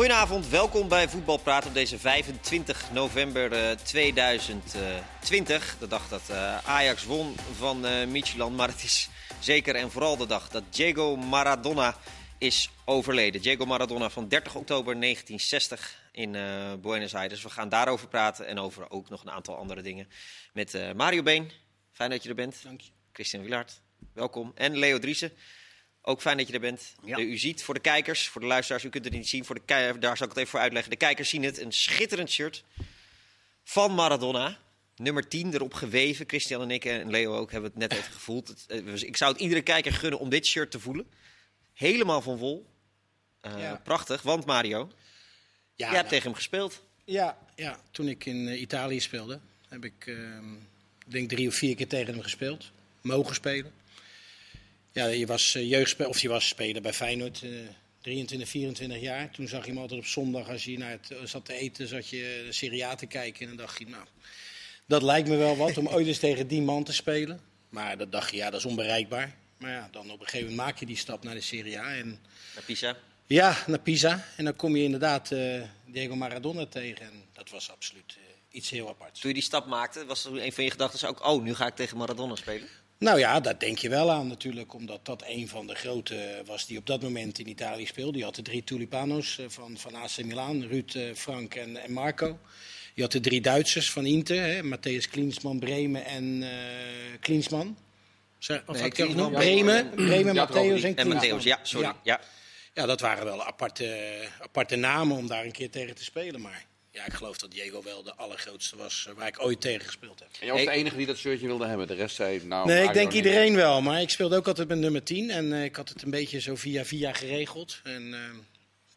Goedenavond, welkom bij Voetbalpraat op deze 25 november eh, 2020. De dag dat eh, Ajax won van eh Midtjylland. Maar het is zeker en vooral de dag dat Diego Maradona is overleden. Diego Maradona van 30 oktober 1960 in eh, Buenos Aires. We gaan daarover praten en over ook nog een aantal andere dingen. Met eh, Mario Been, fijn dat je er bent. Dank je. Christian Wilaert, welkom. En Leo Driessen. Ook fijn dat je er bent. Ja. Eh, U ziet voor de kijkers, voor de luisteraars, u kunt het niet zien. Voor de kei- daar zal ik het even voor uitleggen. De kijkers zien het. Een schitterend shirt van Maradona. Nummer 10 erop geweven. Christian en ik en Leo ook hebben het net even gevoeld. Het, eh, ik zou het iedere kijker gunnen om dit shirt te voelen. Helemaal van wol. Eh, Ja. Prachtig, want Mario, Ja, jij hebt nou, tegen hem gespeeld. ja, ja, toen ik in eh, Italië speelde, heb ik ehm, denk drie of vier keer tegen hem gespeeld. Mogen spelen. Ja, je was uh, jeugdspeler, of je was speler bij Feyenoord, eh 23, 24 jaar. Toen zag je hem altijd op zondag, als je naar het, eh, zat te eten, zat je de Serie A te kijken. En dan dacht je, nou, dat lijkt me wel wat om ooit eens tegen die man te spelen. Maar dat dacht je, ja, dat is onbereikbaar. Maar ja, dan op een gegeven moment maak je die stap naar de Serie A. En Naar Pisa. Ja, naar Pisa. En dan kom je inderdaad eh, Diego Maradona tegen. En dat was absoluut eh, iets heel aparts. Toen je die stap maakte, was er een van je gedachten ook... oh, nu ga ik tegen Maradona spelen? Nou ja, daar denk je wel aan natuurlijk. Omdat dat een van de grote was die op dat moment in Italië speelde. Je had de drie Tulipano's eh, van, van AC Milan. Ruud, eh, Frank en, en Marco. Je had de drie Duitsers van Inter. Hè, Matthäus Klinsman, Bremen en eh Klinsman. Zeg- Of Nee, dat Klinsman, nog? Bremen, Bremen Ja, Matthäus en En Klinsman. Matthäus, ja, sorry. Ja. Ja. Ja, dat waren wel aparte, aparte namen om daar een keer tegen te spelen. Maar ja, ik geloof dat Diego wel de allergrootste was eh, waar ik ooit tegen gespeeld heb. En jij was de enige die dat shirtje wilde hebben. De rest zei, nou... nee, ik denk niet. iedereen wel. Maar ik speelde ook altijd met nummer 10. En eh, ik had het een beetje zo via via geregeld. En eh,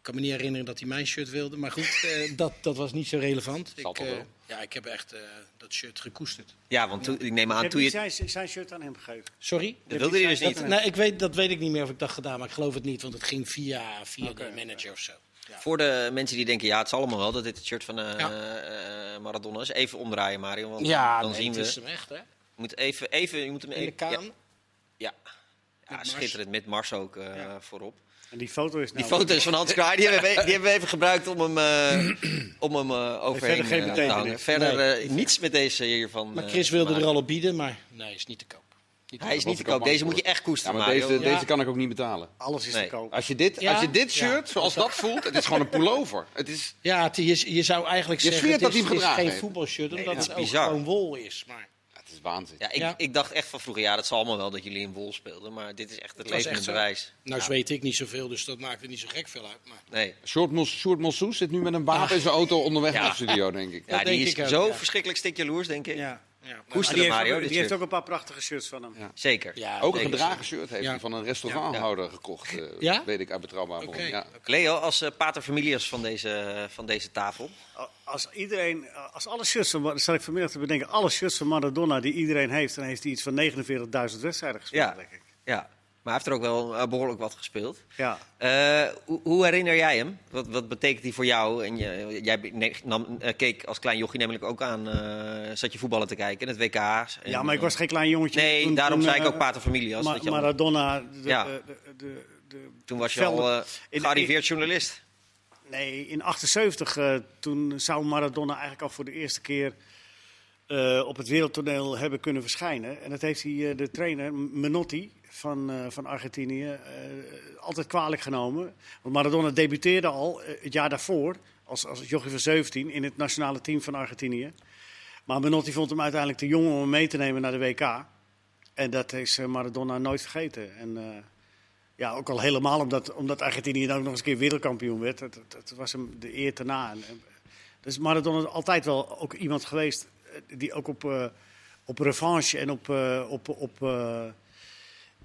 ik kan me niet herinneren dat hij mijn shirt wilde. Maar goed, eh, dat, dat was niet zo relevant. Zal Ik, eh, ja, ik heb echt eh, dat shirt gekoesterd. Ja, want toen, ik neem aan, Heb toen je zijn, zijn shirt aan hem gegeven? Sorry? Dat wilde hij dus niet. Dat, nee, ik weet, dat weet ik niet meer of ik dat gedaan maar ik geloof het niet. Want het ging via, via de manager of zo. Ja. Voor de mensen die denken, ja, het is allemaal wel dat dit het shirt van eh, Ja. eh, Maradona is. Even omdraaien, Mario, want Ja, dan nee, zien het we... is hem echt, hè? Je moet even, even, je moet hem In de even... kaan. Ja, ja. Schitterend. Met Mars ook eh, Ja. voorop. En die foto is nou... Die foto's van Hans Kraai, die hebben, we, die hebben we even gebruikt om hem, eh, om hem eh, overheen verder geen te betekenis. hangen. Verder Nee. eh, niets met deze hiervan. Maar eh, Chris wilde er al op bieden, maar nee, is niet te koop. Hij is niet te koop. Deze moet je echt Ja, koesteren, maar deze, Ja. deze kan ik ook niet betalen. Alles is Nee. te koop. Als je dit, Ja? als je dit Ja. shirt, zoals dat voelt, het is gewoon een pullover. Het is, Ja, het- je, je zou eigenlijk Je zeggen, het dat is, het is geen heeft. voetbalshirt, omdat dat het ook bizar. gewoon wol is. Maar ja, het is waanzin. Ja, ik, Ja. ik dacht echt van vroeger, ja, dat zal allemaal wel dat jullie in wol speelden. Maar dit is echt het levende bewijs. nou weet ik niet zoveel, dus dat maakt er niet zo gek veel uit. Maar Nee. Sjoerd Mos- Sjoerd Mossous zit nu met een wapen in zijn auto onderweg naar de studio, denk ik. Ja, die is zo verschrikkelijk stik jaloers, denk ik. ja, ja. Maar Koester die, heeft, Mario, die heeft ook een paar prachtige shirts van hem. Ja. Zeker. Ja, Ook een gedragen shirt heeft Ja. hij van een restauranthouder gekocht. eh, Ja? Weet ik uit betrouwbaar bron. Oké. Ja. Leo, als eh, pater familias van deze, van deze tafel. Als iedereen, als alle shirts van, zat ik vanmiddag te bedenken, alle shirts van Maradona die iedereen heeft, dan heeft hij iets van 49.000 wedstrijden gespeeld, Ja. denk ik. Ja, hij heeft er ook wel eh, behoorlijk wat gespeeld. Ja. Eh, hoe, hoe herinner jij hem? Wat, wat betekent hij voor jou? En je, jij be- ne- nam, eh, keek als klein jochie namelijk ook aan, zat je voetballen te kijken in het WK. En, ja, maar ik was geen klein jongetje. Nee, toen- daarom toen, zei ik ook pater familias. Ma- dat je al- Maradona, de, Ja. de, de, de, toen was je velden- al gearriveerd journalist. Nee, in 78 eh, toen zou Maradona eigenlijk al voor de eerste keer op het wereldtoneel hebben kunnen verschijnen. En dat heeft hij, de trainer Menotti van, eh, van Argentinië, eh, altijd kwalijk genomen. Want Maradona debuteerde al eh, het jaar daarvoor, als, als jochie van 17, in het nationale team van Argentinië. Maar Menotti vond hem uiteindelijk te jong om hem mee te nemen naar de WK. En dat is Maradona nooit vergeten. En, ja, ook al helemaal omdat, omdat Argentinië dan ook nog eens een keer wereldkampioen werd. Dat, was hem de eer te na. Dus Maradona is altijd wel ook iemand geweest die ook op, op revanche en op, op, op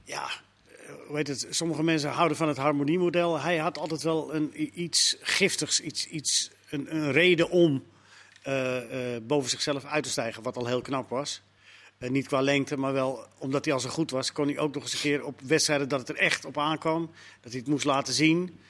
ja, eh, hoe heet het? Sommige mensen houden van het harmoniemodel. Hij had altijd wel een, iets giftigs, iets, iets, een, een reden om eh, eh, boven zichzelf uit te stijgen, wat al heel knap was. Niet qua lengte, maar wel omdat hij al zo goed was, kon hij ook nog eens een keer op wedstrijden dat het er echt op aankwam, dat hij het moest laten zien.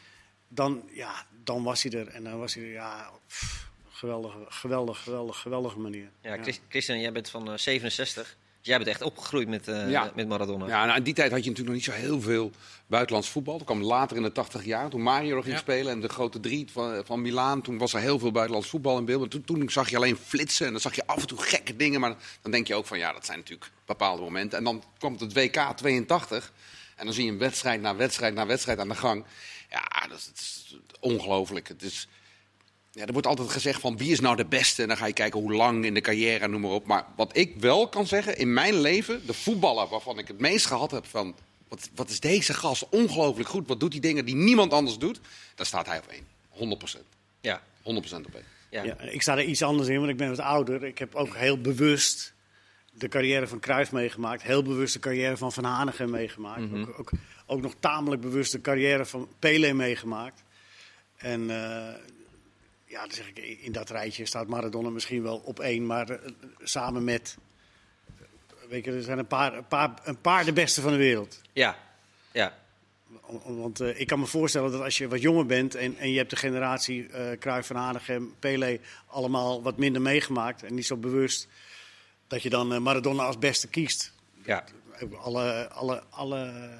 Dan, ja, dan was hij er. En dan was hij er, ja, pff, geweldige, geweldig, geweldig, geweldige manier. Ja, Chris- Christian, jij bent van eh, 67. Dus jij bent echt opgegroeid met, uh, Ja. met Maradona. Ja, nou, in die tijd had je natuurlijk nog niet zo heel veel buitenlands voetbal. Dat kwam later in de 80 jaar, toen Mario nog ging Ja. spelen en de grote drie van, van Milaan. Toen was er heel veel buitenlands voetbal in beeld. Maar toen, toen zag je alleen flitsen en dan zag je af en toe gekke dingen. Maar dan denk je ook van ja, dat zijn natuurlijk bepaalde momenten. En dan kwam het WK 82 en dan zie je een wedstrijd na wedstrijd na wedstrijd aan de gang. Ja, dat is, dat is ongelooflijk. Het is... Ja, er wordt altijd gezegd van wie is nou de beste. En dan ga je kijken hoe lang in de carrière noem maar op. Maar wat ik wel kan zeggen, in mijn leven, de voetballer waarvan ik het meest gehad heb van... Wat, wat is deze gast ongelooflijk goed. Wat doet die dingen die niemand anders doet. Daar staat hij op één. 100% Ja. 100% op één. Ja. Ja, ik sta er iets anders in, want ik ben wat ouder. Ik heb ook heel bewust de carrière van Cruijff meegemaakt. Heel bewust de carrière van Van Hanegem meegemaakt. Mhm. ook, ook, ook nog tamelijk bewust de carrière van Pelé meegemaakt. En eh, ja, dan zeg ik, in dat rijtje staat Maradona misschien wel op één. Maar eh, samen met, weet je, er zijn een paar, een, paar, een paar de beste van de wereld. Ja. ja. Om- om- Want eh, ik kan me voorstellen dat als je wat jonger bent en, en je hebt de generatie eh Cruijff, Van Hanegem, Pelé allemaal wat minder meegemaakt en niet zo bewust, dat je dan Maradona als beste kiest. ja. Daar heb ik alle, alle, alle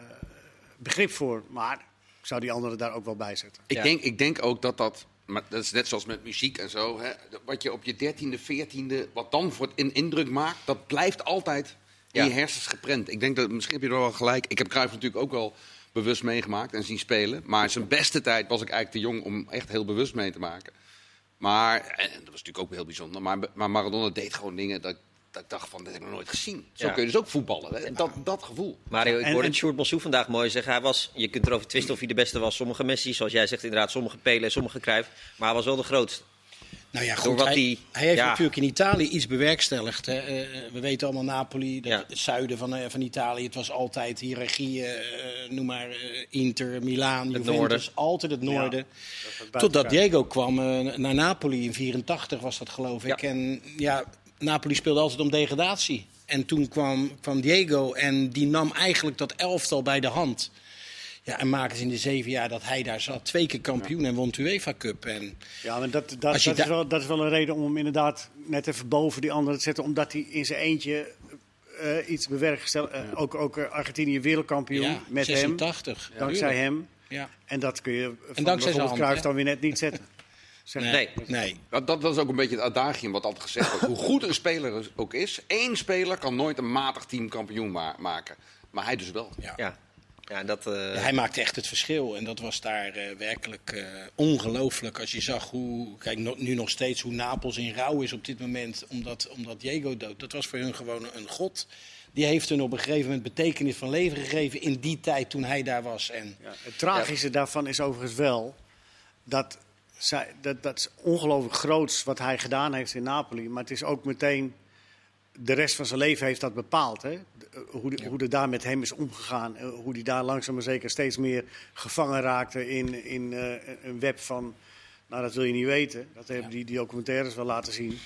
begrip voor, maar ik zou die anderen daar ook wel bij zetten. Ik, Ja. denk, ik denk ook dat dat, maar dat is net zoals met muziek en zo, hè, wat je op je dertiende, veertiende, wat dan voor in indruk maakt, dat blijft altijd in Ja. je hersens geprent. Ik denk dat, misschien heb je er wel gelijk, ik heb Cruijff natuurlijk ook wel bewust meegemaakt en zien spelen, maar zijn beste tijd was ik eigenlijk te jong om echt heel bewust mee te maken. Maar, en dat was natuurlijk ook heel bijzonder, maar, maar Maradona deed gewoon dingen dat, dat ik dacht van, dit heb ik nog nooit gezien. Zo Ja. kun je dus ook voetballen, hè? Dat, dat gevoel. Mario, ik hoorde en- Sjoerd Bossou vandaag mooi zeggen. Hij was, je kunt erover twisten of hij de beste was. Sommige Messi, zoals jij zegt inderdaad, sommige Pelé, sommige Cruijff. Maar hij was wel de grootste. Nou ja, Door goed, wat hij, die- hij heeft ja. natuurlijk in Italië iets bewerkstelligd. Hè. Eh, we weten allemaal Napoli, dat, Ja. het zuiden van, eh, van Italië. Het was altijd hiërarchie, eh, noem maar eh, Inter, Milaan, Juventus. noorden. Altijd het noorden. Totdat. Diego kwam eh, naar Napoli in 84 was dat geloof ik. Ja. En ja, Napoli speelde altijd om degradatie. En toen kwam, kwam Diego en die nam eigenlijk dat elftal bij de hand. Ja, en maakte in de zeven jaar dat hij daar zat twee keer kampioen en won de UEFA Cup. En Ja, maar dat, dat, dat, is wel, dat is wel een reden om hem inderdaad net even boven die anderen te zetten. Omdat hij in zijn eentje eh, iets bewerkstelligt. Eh, ook, ook eh, Argentinië wereldkampioen ja, met 86. hem. Dankzij hem. Ja. En dat kun je van dankzij zijn bijvoorbeeld hand, Cruijff dan weer net niet zetten. Zeg, Nee. Nee. Dat, dat, dat is ook een beetje het adagium wat altijd gezegd wordt. Hoe goed een speler ook is, één speler kan nooit een matig team kampioen ma- maken. Maar hij dus wel. Ja. Ja. Ja, dat, eh, Ja, hij maakte echt het verschil. En dat was daar eh, werkelijk eh, ongelooflijk. Als je zag hoe, kijk no- nu nog steeds hoe Napels in rouw is op dit moment. Omdat, omdat Diego dood. Dat was voor hun gewoon een god. Die heeft hun op een gegeven moment betekenis van leven gegeven in die tijd toen hij daar was. En Ja, het tragische daarvan is overigens wel dat, zij, dat, dat is ongelooflijk groots wat hij gedaan heeft in Napoli. Maar het is ook meteen, de rest van zijn leven heeft dat bepaald. Hè? De- eh, Hoe, de, hoe er daar met hem is omgegaan. eh, Hoe hij daar langzaam maar zeker steeds meer gevangen raakte in, in eh, een web van, nou dat wil je niet weten. Dat hebben die, die documentaires wel laten zien.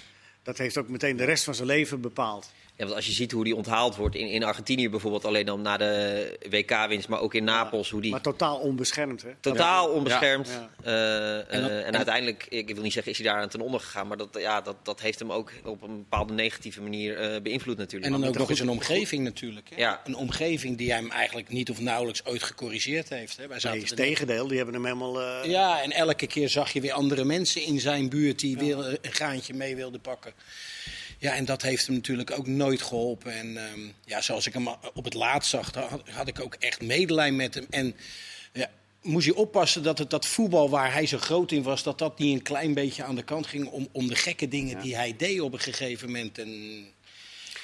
Dat heeft ook meteen de rest van zijn leven bepaald. Ja, want als je ziet hoe die onthaald wordt in, in Argentinië bijvoorbeeld, alleen dan na de WK-winst, maar ook in Napels, hoe die Maar totaal onbeschermd. Hè? totaal onbeschermd. Ja. eh, eh, En uiteindelijk, ik wil niet zeggen is hij daar aan ten onder gegaan, maar dat, ja, dat, dat heeft hem ook op een bepaalde negatieve manier eh, beïnvloed natuurlijk. En dan ook nog een eens een omgeving natuurlijk. Hè? Ja. Een omgeving die hem eigenlijk niet of nauwelijks ooit gecorrigeerd heeft. Hè? Wij zaten Nee, het tegendeel, die hebben hem helemaal... eh, Ja, en elke keer zag je weer andere mensen in zijn buurt die weer een graantje mee wilden pakken. Ja, en dat heeft hem natuurlijk ook nooit geholpen. En ehm, ja, zoals ik hem op het laatst zag, had, had ik ook echt medelijden met hem. En ja, moest je oppassen dat het dat voetbal waar hij zo groot in was, dat dat niet een klein beetje aan de kant ging om, om de gekke dingen die hij deed op een gegeven moment. En,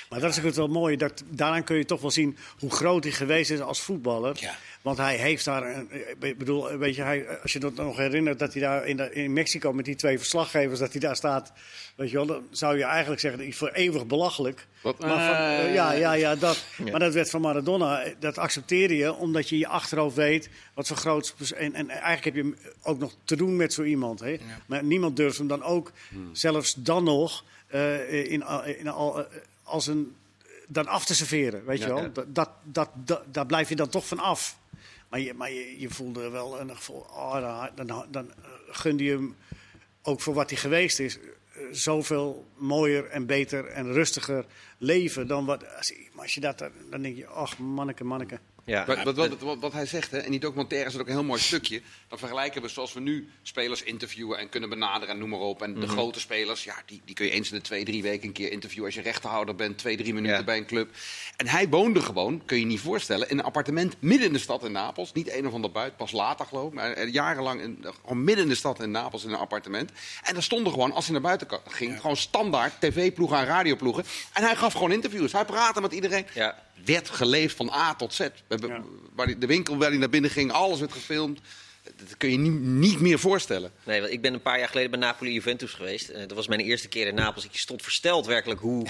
Maar dat is ook het wel mooi. Dat, daaraan kun je toch wel zien hoe groot hij geweest is als voetballer. Ja. Want hij heeft daar, een- ik bedoel, weet je, hij, als je dat nog herinnert dat hij daar in, de- in Mexico met die twee verslaggevers, dat hij daar staat, weet je wel, dan zou je eigenlijk zeggen, die is voor eeuwig belachelijk. Wat? Maar van- Eh, ja, ja, ja, dat. Maar dat werd van Maradona, dat accepteer je omdat je in je achterhoofd weet wat voor groot. En, en eigenlijk heb je hem ook nog te doen met zo iemand. Hè? Maar niemand durft hem dan ook, zelfs dan nog, eh, in, in, al, eh, als een, dan af te serveren. Weet je wel? ja. Dat, dat, dat, dat- daar blijf je dan toch van af. Maar je, maar je, je voelde wel een gevoel, oh, dan, dan, dan, dan gunde je hem ook voor wat hij geweest is. eh, zoveel mooier en beter en rustiger leven dan wat. Als, maar als je dat, dan denk je, ach, manneke, manneke. Ja, Wat, wat, wat, wat, wat hij zegt, hè, in die documentaire is het ook een heel mooi stukje. Dan vergelijken we zoals we nu spelers interviewen en kunnen benaderen en noem maar op. En de grote spelers, ja, die, die kun je eens in de twee, drie weken een keer interviewen als je rechterhouder bent, twee, drie minuten Ja. bij een club. En hij woonde gewoon, kun je je niet voorstellen, in een appartement midden in de stad in Napels. Niet een of ander buiten, pas later geloof ik, maar eh, jarenlang in, gewoon midden in de stad in Napels in een appartement. En daar stonden gewoon, als hij naar buiten ging, gewoon standaard tv-ploegen en radioploegen. En hij gaf gewoon interviews. Hij praatte met iedereen ja. werd geleefd van A tot Z. Ja. waar die- de winkel waar hij naar binnen ging, alles werd gefilmd. Dat kun je niet, niet meer voorstellen. Nee, want ik ben een paar jaar geleden bij Napoli Juventus geweest. Eh, dat was mijn eerste keer in Napels. Ik stond versteld werkelijk hoe,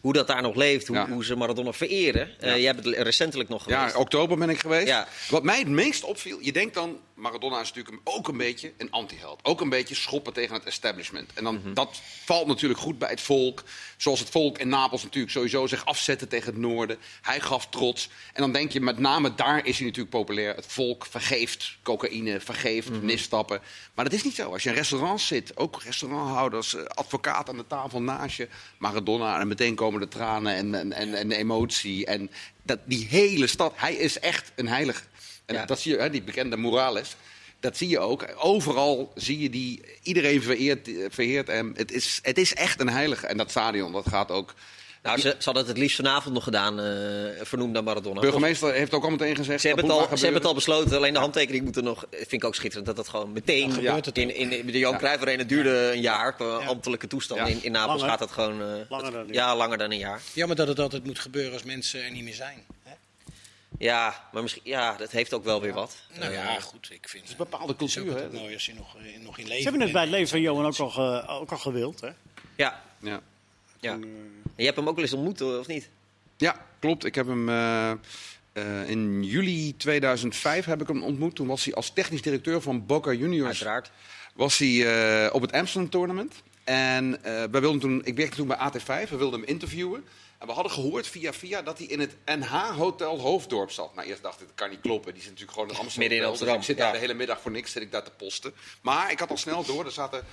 hoe dat daar nog leeft. Hoe, Ja. hoe ze Maradona vereren. Eh, jij bent le- recentelijk nog Ja, geweest. oktober ben ik geweest. Ja. Wat mij het meest opviel, je denkt dan, Maradona is natuurlijk ook een beetje een antiheld. Ook een beetje schoppen tegen het establishment. En dan, dat valt natuurlijk goed bij het volk. Zoals het volk in Napels natuurlijk sowieso zich afzette tegen het noorden. Hij gaf trots. En dan denk je, met name daar is hij natuurlijk populair. Het volk vergeeft cocaïne, vergeeft misstappen. Maar dat is niet zo. Als je in restaurants zit, ook restauranthouders, eh, advocaat aan de tafel naast je. Maradona en meteen komen de tranen en, en, en, en de emotie. En dat, die hele stad, hij is echt een heilige. En Ja. dat zie je, hè, die bekende Morales. Dat zie je ook. Overal zie je die. Iedereen vereert, eh, verheert hem. Het is, het is echt een heilige. En dat stadion, dat gaat ook. Nou, ze, ze hadden het het liefst vanavond nog gedaan, eh, vernoemd naar Maradona. De burgemeester heeft ook al meteen gezegd. Ze hebben, dat het al, ze hebben het al besloten, alleen de handtekening moet er nog. Vind ik ook schitterend dat dat gewoon meteen. gebeurt het in, in, in de Johan Cruijff Arena duurde een jaar. Qua Ja. ambtelijke toestand Ja. in, in Napels Langer. gaat dat gewoon. eh, Langer dan een ja, langer dan een jaar. Jammer dat het altijd moet gebeuren als mensen er niet meer zijn. Hè? Ja, maar misschien. Ja, dat heeft ook wel weer wat. Nou ja, goed, ik vind Het is een bepaalde het is ook cultuur. Hè? mooi als je nog, eh, nog in Ze leven hebben het bij het leven van Johan ook al, ge- ook al gewild. Hè? Ja, Ja. Ja. Eh, Je hebt hem ook wel eens ontmoet, of niet? ja, klopt. Ik heb hem. eh, eh, in juli 2005 heb ik hem ontmoet. Toen was hij als technisch directeur van Boca Juniors. Uiteraard. was hij op het Amsterdam Tournament. En eh, wij wilden toen, ik werkte toen bij AT5, we wilden hem interviewen. En we hadden gehoord via via dat hij in het NH-hotel Hoofddorp zat. Nou, eerst dacht ik, dat kan niet kloppen. Die zit natuurlijk gewoon in Amsterdam. Midden in Hotel. Amsterdam, Dus ik zit daar ja. de hele middag voor niks, zit ik daar te posten. Maar ik had al snel door, er zaten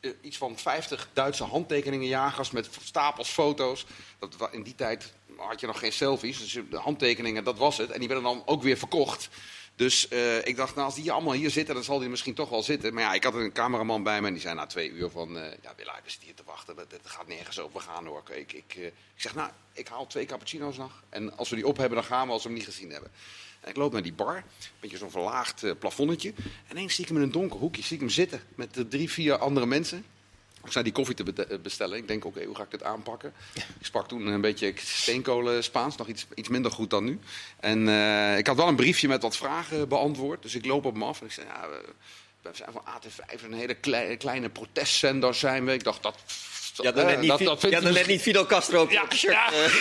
eh, iets van 50 Duitse handtekeningenjagers met stapels foto's. Dat, in die tijd had je nog geen selfies, dus de handtekeningen, dat was het. En die werden dan ook weer verkocht. Dus eh, ik dacht, nou, als die allemaal hier zitten, dan zal die misschien toch wel zitten. Maar ja, ik had een cameraman bij me en die zei na twee uur van... eh ja, we zitten hier te wachten, dat gaat nergens over gaan hoor. Ik, ik, eh, ik zeg, nou, ik haal twee cappuccino's nog. En als we die op hebben, dan gaan we als we hem niet gezien hebben. En ik loop naar die bar, een beetje zo'n verlaagd plafonnetje. En ineens zie ik hem in een donker hoekje, zie ik hem zitten met drie, vier andere mensen. Ik zei die koffie te eh, bestellen. Ik denk, oké, hoe ga ik dit aanpakken? Ik sprak toen een beetje steenkolen Spaans, nog iets, iets minder goed dan nu. En eh, ik had wel een briefje met wat vragen beantwoord. Dus ik loop op hem af en ik zei, ja, we, we zijn van AT5, een hele klei- kleine protestzender zijn we. Ik dacht, dat... Je had er net eh, niet, dat- dat vindt je had hij net niet Fidel Castro op Ja, shirt. ja. eh.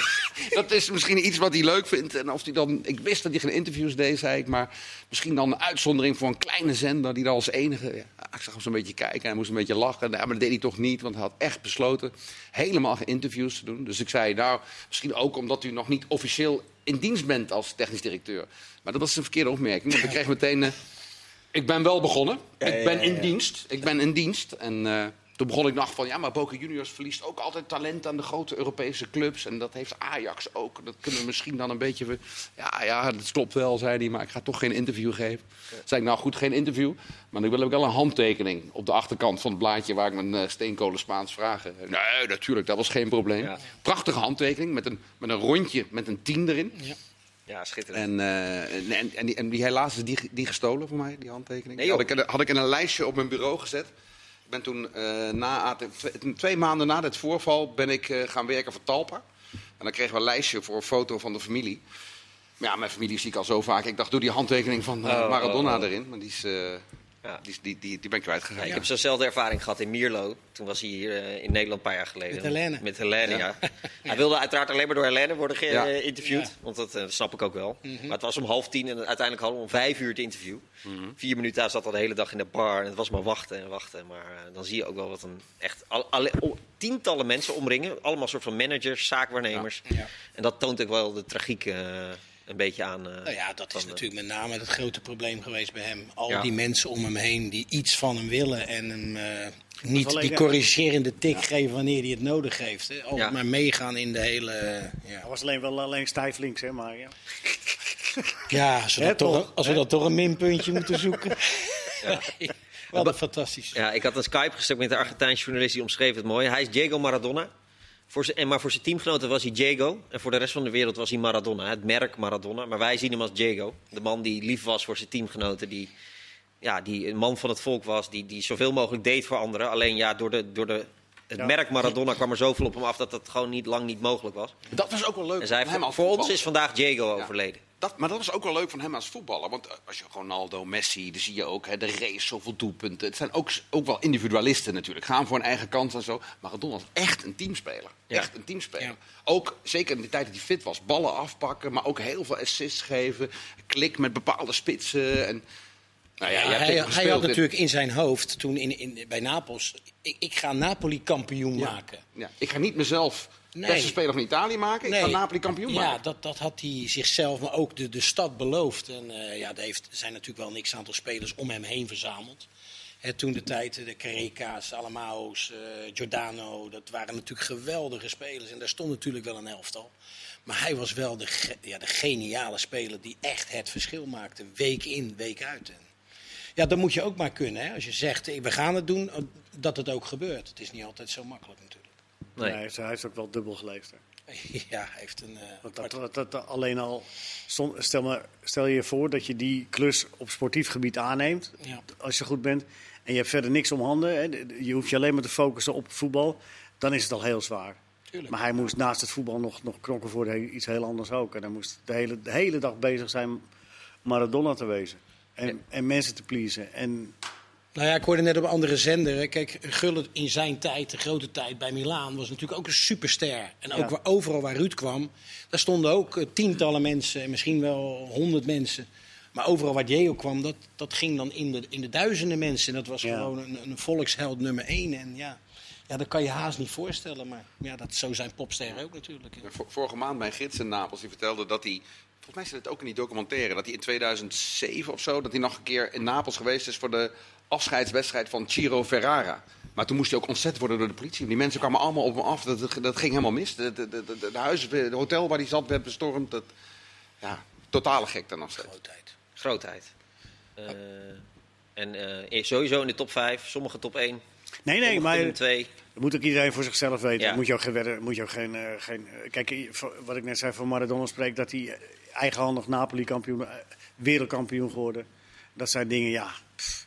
dat is misschien iets wat hij leuk vindt. En of hij dan, ik wist dat hij geen interviews deed, zei ik. Maar misschien dan een uitzondering voor een kleine zender die daar als enige. Ja, ik zag hem zo'n beetje kijken en hij moest een beetje lachen. Ja, maar dat deed hij toch niet, want hij had echt besloten helemaal geen interviews te doen. Dus ik zei, nou, misschien ook omdat u nog niet officieel in dienst bent als technisch directeur. Maar dat was een verkeerde opmerking. Want ik kreeg meteen. eh, ik ben wel begonnen. ik ben in dienst. Ik ben in dienst. En eh, toen begon ik nog van, ja, maar Boca Juniors verliest ook altijd talent aan de grote Europese clubs. En dat heeft Ajax ook. Dat kunnen we misschien dan een beetje... Ja, ja, dat klopt wel, zei hij, maar ik ga toch geen interview geven. Toen zei ik, nou goed, geen interview. Maar dan wil ik wel een handtekening op de achterkant van het blaadje... waar ik mijn eh, steenkolen Spaans vragen. Nee, natuurlijk, dat was geen probleem. Ja. Prachtige handtekening met een, met een rondje met een tien erin. Ja, schitterend. En, eh, en, en, en die, en die helaas is die, die gestolen voor mij, die handtekening. Nee, had, ik, had ik in een lijstje op mijn bureau gezet. Ik ben toen, eh, na, twee, maanden na dit voorval, ben ik eh, gaan werken voor Talpa. En dan kregen we een lijstje voor een foto van de familie. Maar ja, mijn familie zie ik al zo vaak. Ik dacht, doe die handtekening van eh, Oh, Maradona oh, oh. erin. Maar die, is, Ja. die, die, die, die ben ik kwijtgegaan. Ja, ik heb zo'nzelfde ervaring gehad in Mierlo. Toen was hij hier eh, in Nederland een paar jaar geleden. Met Helene. Met Helene, ja. Hij wilde uiteraard alleen maar door Helene worden geïnterviewd. Ja. Want dat eh, snap ik ook wel. Maar het was om half tien en uiteindelijk hadden we om vijf uur het interview. Vier minuten, hij zat al de hele dag in de bar. En het was maar wachten en wachten. Maar eh, dan zie je ook wel wat een echt... Al, alle- oh, tientallen mensen omringen. Allemaal soort van managers, zaakwaarnemers. Ja. En dat toont ook wel de tragiek. Een beetje aan. eh, Nou ja, dat is natuurlijk met name het grote probleem geweest bij hem. Al Ja. die mensen om hem heen die iets van hem willen en hem eh, niet die ja. corrigerende tik geven wanneer hij het nodig heeft. Hè. Altijd Ja. maar meegaan in de hele... eh, ja. Hij was alleen wel alleen stijf links, hè, maar ja. Ja, als we, dat toch, toch? als we dat toch een minpuntje moeten zoeken. Nee, Wat een fantastisch. Ja, ik had een Skype-gesprek met de Argentijnse journalist die omschreef het mooi. Hij is Diego Maradona. Voor zijn, en maar voor zijn teamgenoten was hij Diego. En voor de rest van de wereld was hij Maradona. Het merk Maradona. Maar wij zien hem als Diego. De man die lief was voor zijn teamgenoten. Die, ja, die een man van het volk was. Die, die zoveel mogelijk deed voor anderen. Alleen ja, door, de, door de, het Ja. merk Maradona kwam er zoveel op hem af dat dat gewoon niet, lang niet mogelijk was. Dat was ook wel leuk En zij, voor, voor ons is vandaag Diego Ja. overleden. Dat, maar dat was ook wel leuk van hem als voetballer. Want eh, als je Ronaldo, Messi, dan zie je ook hè, de race, zoveel doelpunten. Het zijn ook, ook wel individualisten natuurlijk. Gaan voor een eigen kans en zo. Maradona was echt een teamspeler. Ja. Echt een teamspeler. Ja. Ook, zeker in de tijd dat hij fit was, ballen afpakken. Maar ook heel veel assists geven. Klik met bepaalde spitsen. En, nou ja, hij, hij had natuurlijk in zijn hoofd toen in, in, bij Napels... Ik, ik ga Napoli kampioen maken. Ja, ik ga niet mezelf Nee. beste speler van Italië maken. Ik ga. Napoli kampioen Ja, maken. dat, dat had hij zichzelf, maar ook de, de stad beloofd. En eh, ja, er, heeft, zijn natuurlijk wel een x-aantal spelers om hem heen verzameld. Hè, toen de tijd, eh, de Careca's, Alamao's, eh, Giordano, dat waren natuurlijk geweldige spelers. En daar stond natuurlijk wel een elftal. Maar hij was wel de, ge- ja, de geniale speler die echt het verschil maakte. Week in, week uit. En ja, dat moet je ook maar kunnen. Hè? Als je zegt, we gaan het doen, dat het ook gebeurt. Het is niet altijd zo makkelijk natuurlijk. Nee. Hij, heeft, hij heeft ook wel dubbel geleefd. Hè. Ja, hij heeft een... eh, Want dat, dat, dat- dat alleen al, stel, maar, stel je voor dat je die klus op sportief gebied aanneemt, Ja. als je goed bent, en je hebt verder niks om handen, hè, je hoeft je alleen maar te focussen op voetbal, dan is het al heel zwaar. Tuurlijk. Maar hij moest naast het voetbal nog, nog knokken voor iets heel anders ook. En hij moest de hele, de hele dag bezig zijn Maradona te wezen. En, en mensen te pleasen. En Nou ja, ik hoorde net op een andere zender. Kijk, Gullit in zijn tijd, de grote tijd bij Milaan, was natuurlijk ook een superster. En ook Ja. waar, overal waar Ruud kwam, daar stonden ook eh, tientallen mensen, en misschien wel honderd mensen. Maar overal waar Diego kwam, dat, dat ging dan in de, in de duizenden mensen. En dat was Ja. gewoon een, een volksheld nummer één. En ja, ja, dat kan je haast niet voorstellen. Maar ja, dat, zo zijn popsterren ook natuurlijk. Ja, Vorige maand mijn gids in Napels, die vertelde dat hij... Volgens mij zit het ook in die documentaire. Dat hij in 2007 of zo, dat hij nog een keer in Napels geweest is voor de afscheidswedstrijd van Ciro Ferrara. Maar toen moest hij ook ontzet worden door de politie. Die mensen kwamen allemaal op hem af. Dat, dat ging helemaal mis. De, de, de, de, de huis, het hotel waar hij zat werd bestormd. Dat, ja, totale gek dan nog steeds. Grootheid. Grootheid. Eh, en eh, sowieso in de top 5, sommige top 1. nee, nee, maar in 2. Dat moet ook iedereen voor zichzelf weten. Ja. Moet je ook geen, moet je ook geen, eh, geen eh, kijk, eh, wat ik net zei van Maradona spreekt, dat hij eh, eigenhandig Napoli-kampioen, eh, wereldkampioen geworden. Dat zijn dingen, ja, pff,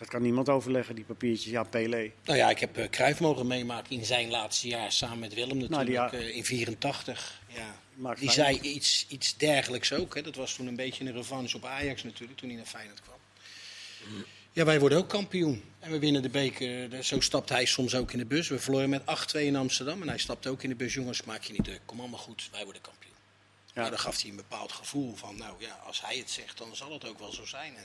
dat kan niemand overleggen, die papiertjes. Ja, Pelé. Nou ja, ik heb uh, Cruijff mogen meemaken in zijn laatste jaar samen met Willem natuurlijk die ja- eh, in 84. Ja. Die zei iets, iets dergelijks ook. Hè. Dat was toen een beetje een revanche op Ajax natuurlijk, toen hij naar Feyenoord kwam. Ja, wij worden ook kampioen. En we winnen de beker. Zo stapt hij soms ook in de bus. We verloren met 8-2 in Amsterdam. En hij stapt ook in de bus. Jongens, maak je niet druk. Kom allemaal goed. Wij worden kampioen. Ja. dan gaf hij een bepaald gevoel van, nou ja, als hij het zegt, dan zal het ook wel zo zijn. En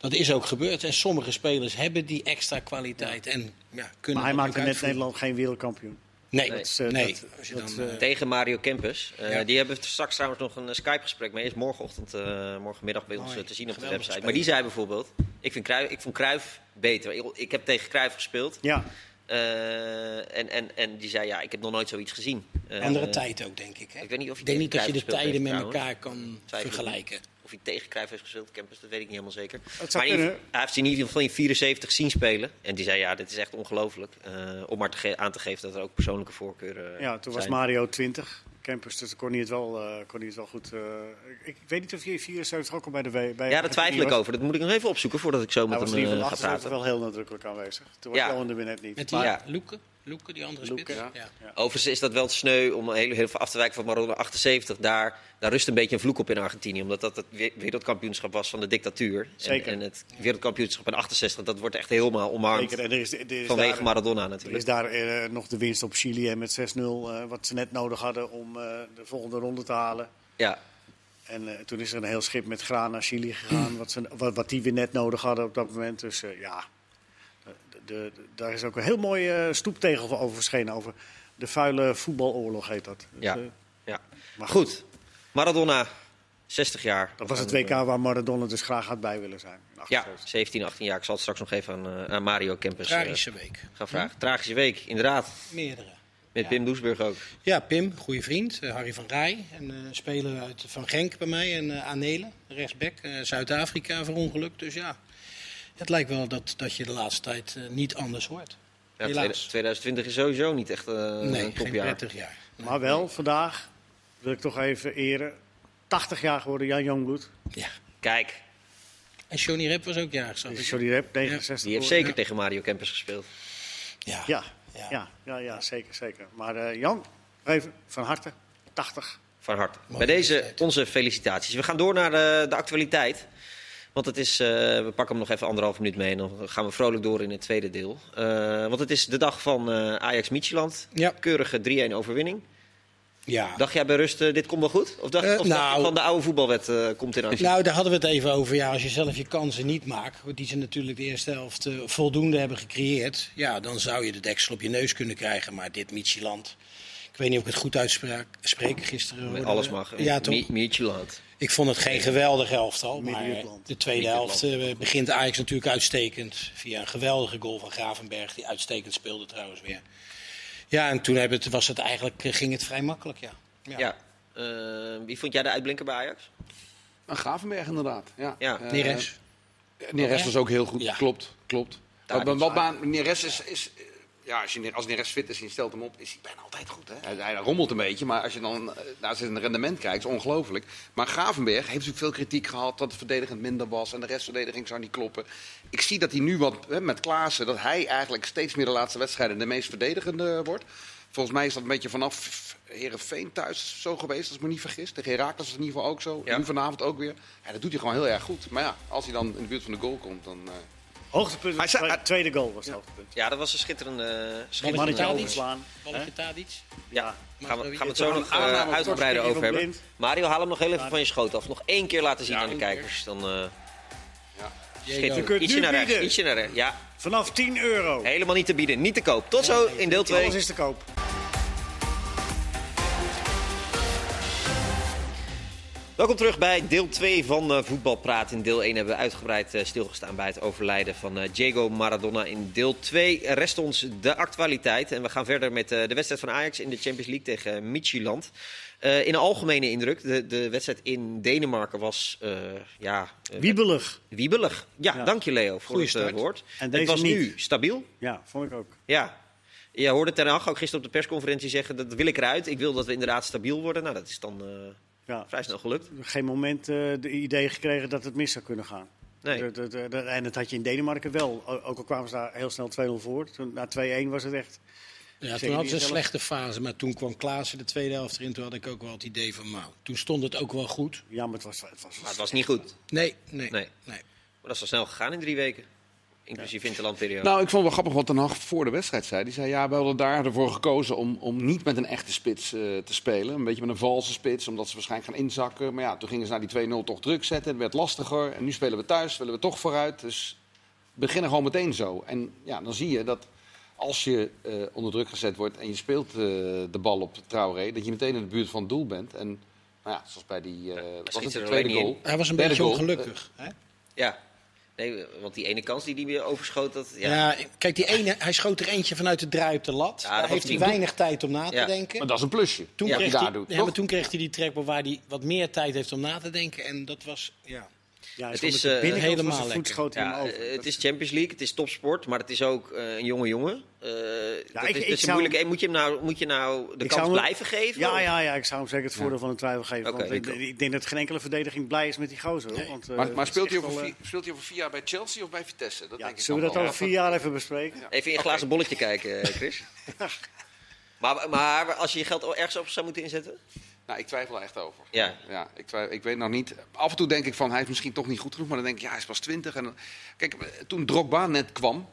dat is ook gebeurd. En sommige spelers hebben die extra kwaliteit en ja, kunnen Maar hij maakte net. Nederland geen wereldkampioen. Nee, Nee. Dat is, eh, nee. dat- Als je dat, dan, eh, eh, Tegen Mario Kempus. Eh, Ja. Die hebben straks trouwens nog een Skype-gesprek mee. Is morgenochtend, eh, morgenmiddag bij ons te zien op de website. Maar die zei bijvoorbeeld: Ik, vind Cruijff, ik vond Cruijff beter. Ik, ik heb tegen Cruijff gespeeld. ja, eh, en, en, en die zei: Ja, ik heb nog nooit zoiets gezien. Eh, andere tijd ook, denk ik. Hè? ik weet niet of ik denk niet dat je de tijden met elkaar kan vergelijken. Of hij tegen Cruijff heeft gespeeld, Kempers, dat weet ik niet helemaal zeker. Maar in hij heeft ze in ieder geval in 74 zien spelen. En die zei: Ja, dit is echt ongelooflijk. Eh, om maar te aan te geven dat er ook persoonlijke voorkeuren ja, toen was. Mario 20. Campus, dus kon hij het wel, eh, kon hij het wel goed. eh, ik, ik weet niet of hij 74 ook al bij de W. Bij Ja, daar twijfel ik over. Dat moet ik nog even opzoeken voordat ik zo Hij met hem eh, ga 78 praten. wel heel nadrukkelijk aanwezig. Toen was Ja. Johan de Win net niet. Met die Maar- Ja. Loeke, Loeke, die andere Loeke, spits. ja. Ja. Overigens is dat wel te sneu om heel, heel veel af te wijken van Maradona 78. Daar, daar rust een beetje een vloek op in Argentinië. Omdat dat het we- wereldkampioenschap was van de dictatuur. En, Zeker. en het wereldkampioenschap in 68, dat wordt echt helemaal omarmd. Zeker, en er is, er is Vanwege daar, Maradona er natuurlijk. is daar eh, nog de winst op Chili hè, met 6-0. eh, wat ze net nodig hadden om eh, de volgende ronde te halen. Ja, En eh, toen is er een heel schip met graan naar Chili gegaan. wat, ze, wat, wat die weer net nodig hadden op dat moment. Dus eh, ja, de, daar is ook een heel mooi eh, stoeptegel over verschenen. Over de vuile voetbaloorlog heet dat. Dus, Ja. eh, ja. maar Goed, Maradona 60 jaar. Dat was het WK waar Maradona dus graag had bij willen zijn. Ja, 78. 17, 18 jaar. Ik zal het straks nog even aan, eh, aan Mario Kempers eh, Tragische week. gaan vragen. Tragische week, inderdaad. Meerdere. Met Pim Doesburg ook. Ja, Pim, goede vriend. eh, Harry van Rij, een eh, speler uit, van Genk bij mij. En eh Anele, rechtsback. eh, Zuid-Afrika verongelukt. Dus ja, het lijkt wel dat, dat je de laatste tijd eh, niet anders hoort. Ja, Helaas. 2020 is sowieso niet echt eh, nee, een geen topjaar. prettig jaar. Maar wel, vandaag wil ik toch even eren. 80 jaar geworden, Jan Jongbloed. Ja. Kijk, En Johnny Rep was ook jarig, zag ik. Sorry, Rep, 69 die heeft zeker tegen Mario Kempers gespeeld. Ja. Ja, Ja. ja, ja, ja, zeker, zeker. Maar eh, Jan, even van harte, 80. Van harte. Bij deze onze felicitaties. We gaan door naar de, de actualiteit. Want het is, eh, we pakken hem nog even anderhalf minuut mee en dan gaan we vrolijk door in het tweede deel. Eh, want het is de dag van eh Ajax Micheland. Ja. Keurige 3-1 overwinning. ja. Dacht jij bij rust, dit komt wel goed? Of dacht, of dacht je nou- van de oude voetbalwet komt in actie? Nou, daar hadden we het even over. Ja, als je zelf je kansen niet maakt, die ze natuurlijk de eerste helft voldoende hebben gecreëerd, ja, dan zou je de deksel op je neus kunnen krijgen. Maar dit Micheland, ik weet niet of ik het goed uitspreek spreek gisteren. Alles mag. Ja, toch? Mi- Micheland. Ik vond het geen geweldig elftal, maar Midden-Jutland. de tweede helft eh, begint Ajax natuurlijk uitstekend. Via een geweldige goal van Gravenberg, die uitstekend speelde trouwens weer. Ja, en toen hebben het, was het eigenlijk, eh, ging het vrij makkelijk, ja. Ja. Eh, wie vond jij de uitblinker bij Ajax? Een Gravenberg inderdaad. Ja. Ja. Eh, Neres. Neres was ook heel goed, Ja. klopt. klopt. Wat, wat baan, Neres is, is ja, als, je, als fit is en je stelt hem op, is hij bijna altijd goed. Hè? Hij, hij rommelt een beetje, maar als je dan eh, naar zijn rendement kijkt, is ongelooflijk. Maar Gravenberg heeft natuurlijk veel kritiek gehad dat het verdedigend minder was en de restverdediging zou niet kloppen. Ik zie dat hij nu wat hè, met Klaassen, dat hij eigenlijk steeds meer de laatste wedstrijden de meest verdedigende wordt. Volgens mij is dat een beetje vanaf Herenveen thuis zo geweest, als ik me niet vergis. Tegen Herakles was het in ieder geval ook zo. Ja. Nu vanavond ook weer. Ja, dat doet hij gewoon heel erg goed. Maar ja, als hij dan in de buurt van de goal komt, dan... eh, Hoogtepunt, Hij zei- twe- tweede goal was het hoogtepunt. Ja, dat was een schitterende, uh, Mannetje schitterende Tadic. overslaan. Balletje Tadic. Ja, gaan we, gaan we het zo nog eh, aanname op uitgebreider over hebben. Mario, haal hem nog heel even van je schoot af. Nog één keer laten zien Ja, aan de kijkers. Dan, eh ja. schitterend. Je kunt Ietsje nu naar rechts, bieden. ietsje naar rechts. Ja, Vanaf 10 euro. helemaal niet te bieden. Niet te koop. Tot zo in deel 2. Alles is te koop. Welkom terug bij deel 2 van eh, Voetbalpraat. In deel 1 hebben we uitgebreid eh, stilgestaan bij het overlijden van eh, Diego Maradona. In deel 2 rest ons de actualiteit. En we gaan verder met de wedstrijd van Ajax in de Champions League tegen Midtjylland. Uh, in algemene indruk, de, de wedstrijd in Denemarken was uh, ja, uh, Wiebelig. wiebelig. Ja, Ja. dank je Leo voor Goeie het start. woord. En het deze was niet. nu stabiel. Ja, vond ik ook. Ja. Je hoorde Ten Hag ook gisteren op de persconferentie zeggen, dat wil ik eruit. Ik wil dat we inderdaad stabiel worden. Nou, dat is dan Ja. vrij snel gelukt. Geen moment eh, de idee gekregen dat het mis zou kunnen gaan. Nee. De- de- de- de- en dat had je in Denemarken wel. Ook al kwamen ze daar heel snel 2-0 voor. Toen, na 2-1 was het echt. Ja, toen hadden ze een slechte fase, maar toen kwam Klaassen de tweede helft erin. Toen had ik ook wel het idee van, nou, toen stond het ook wel goed. Ja, maar het was. Het was, Maar het was niet goed. Nee, nee, Nee. nee. Maar dat is wel snel gegaan in drie weken. Inclusief interlandperiode. Nou, ik vond het wel grappig wat Ten Hag voor de wedstrijd zei. Die zei, ja, we hadden daar ervoor gekozen om, om niet met een echte spits eh, te spelen. Een beetje met een valse spits, omdat ze waarschijnlijk gaan inzakken. Maar ja, toen gingen ze naar die 2-0 toch druk zetten. Het werd lastiger. En nu spelen we thuis, willen we toch vooruit. Dus we beginnen gewoon meteen zo. En ja, dan zie je dat als je eh, onder druk gezet wordt en je speelt eh, de bal op Traoré... dat je meteen in de buurt van het doel bent. En nou ja, zoals bij die, eh wat was het, de tweede goal. Hij was een beetje goal. ongelukkig. hè? Ja. Nee, want die ene kans die hij weer overschoot, dat... Ja. Ja. kijk, die ene, hij schoot er eentje vanuit de draai op de lat. Ja, Daar heeft hij weinig tijd om na te Ja. denken. Maar dat is een plusje. Toen, kreeg hij daar doet. ja, toch? maar toen kreeg hij die trackball waar hij wat meer tijd heeft om na te denken. En dat was, ja. Ja, Het is, eh, helemaal lekker. Ja, hem over. eh, het is Champions League, het is topsport, maar het is ook eh, een jonge jongen. Eh, dat ik- is, is zou- moeilijk. En moet je hem nou, moet je nou de Ik kans hem- blijven geven? Ja, ja, ja, ik zou hem zeker het voordeel van de twijfel geven. Want ik ik, denk dat geen enkele verdediging blij is met die gozer. Want, eh, Maar, maar speelt, hij over wel, vier, speelt hij over vier jaar bij Chelsea of bij Vitesse? Dat denk Zullen we dat over vier jaar even bespreken? Even in een glazen bolletje kijken, Chris. maar, maar als je je geld ergens op zou moeten inzetten? Nou, ik twijfel er echt over. Ja. Ja, ik, twijfel, ik weet nog niet. Af en toe denk ik van hij is misschien toch niet goed genoeg. Maar dan denk ik, ja, hij is pas 20. En dan- Kijk, toen Drogba net kwam,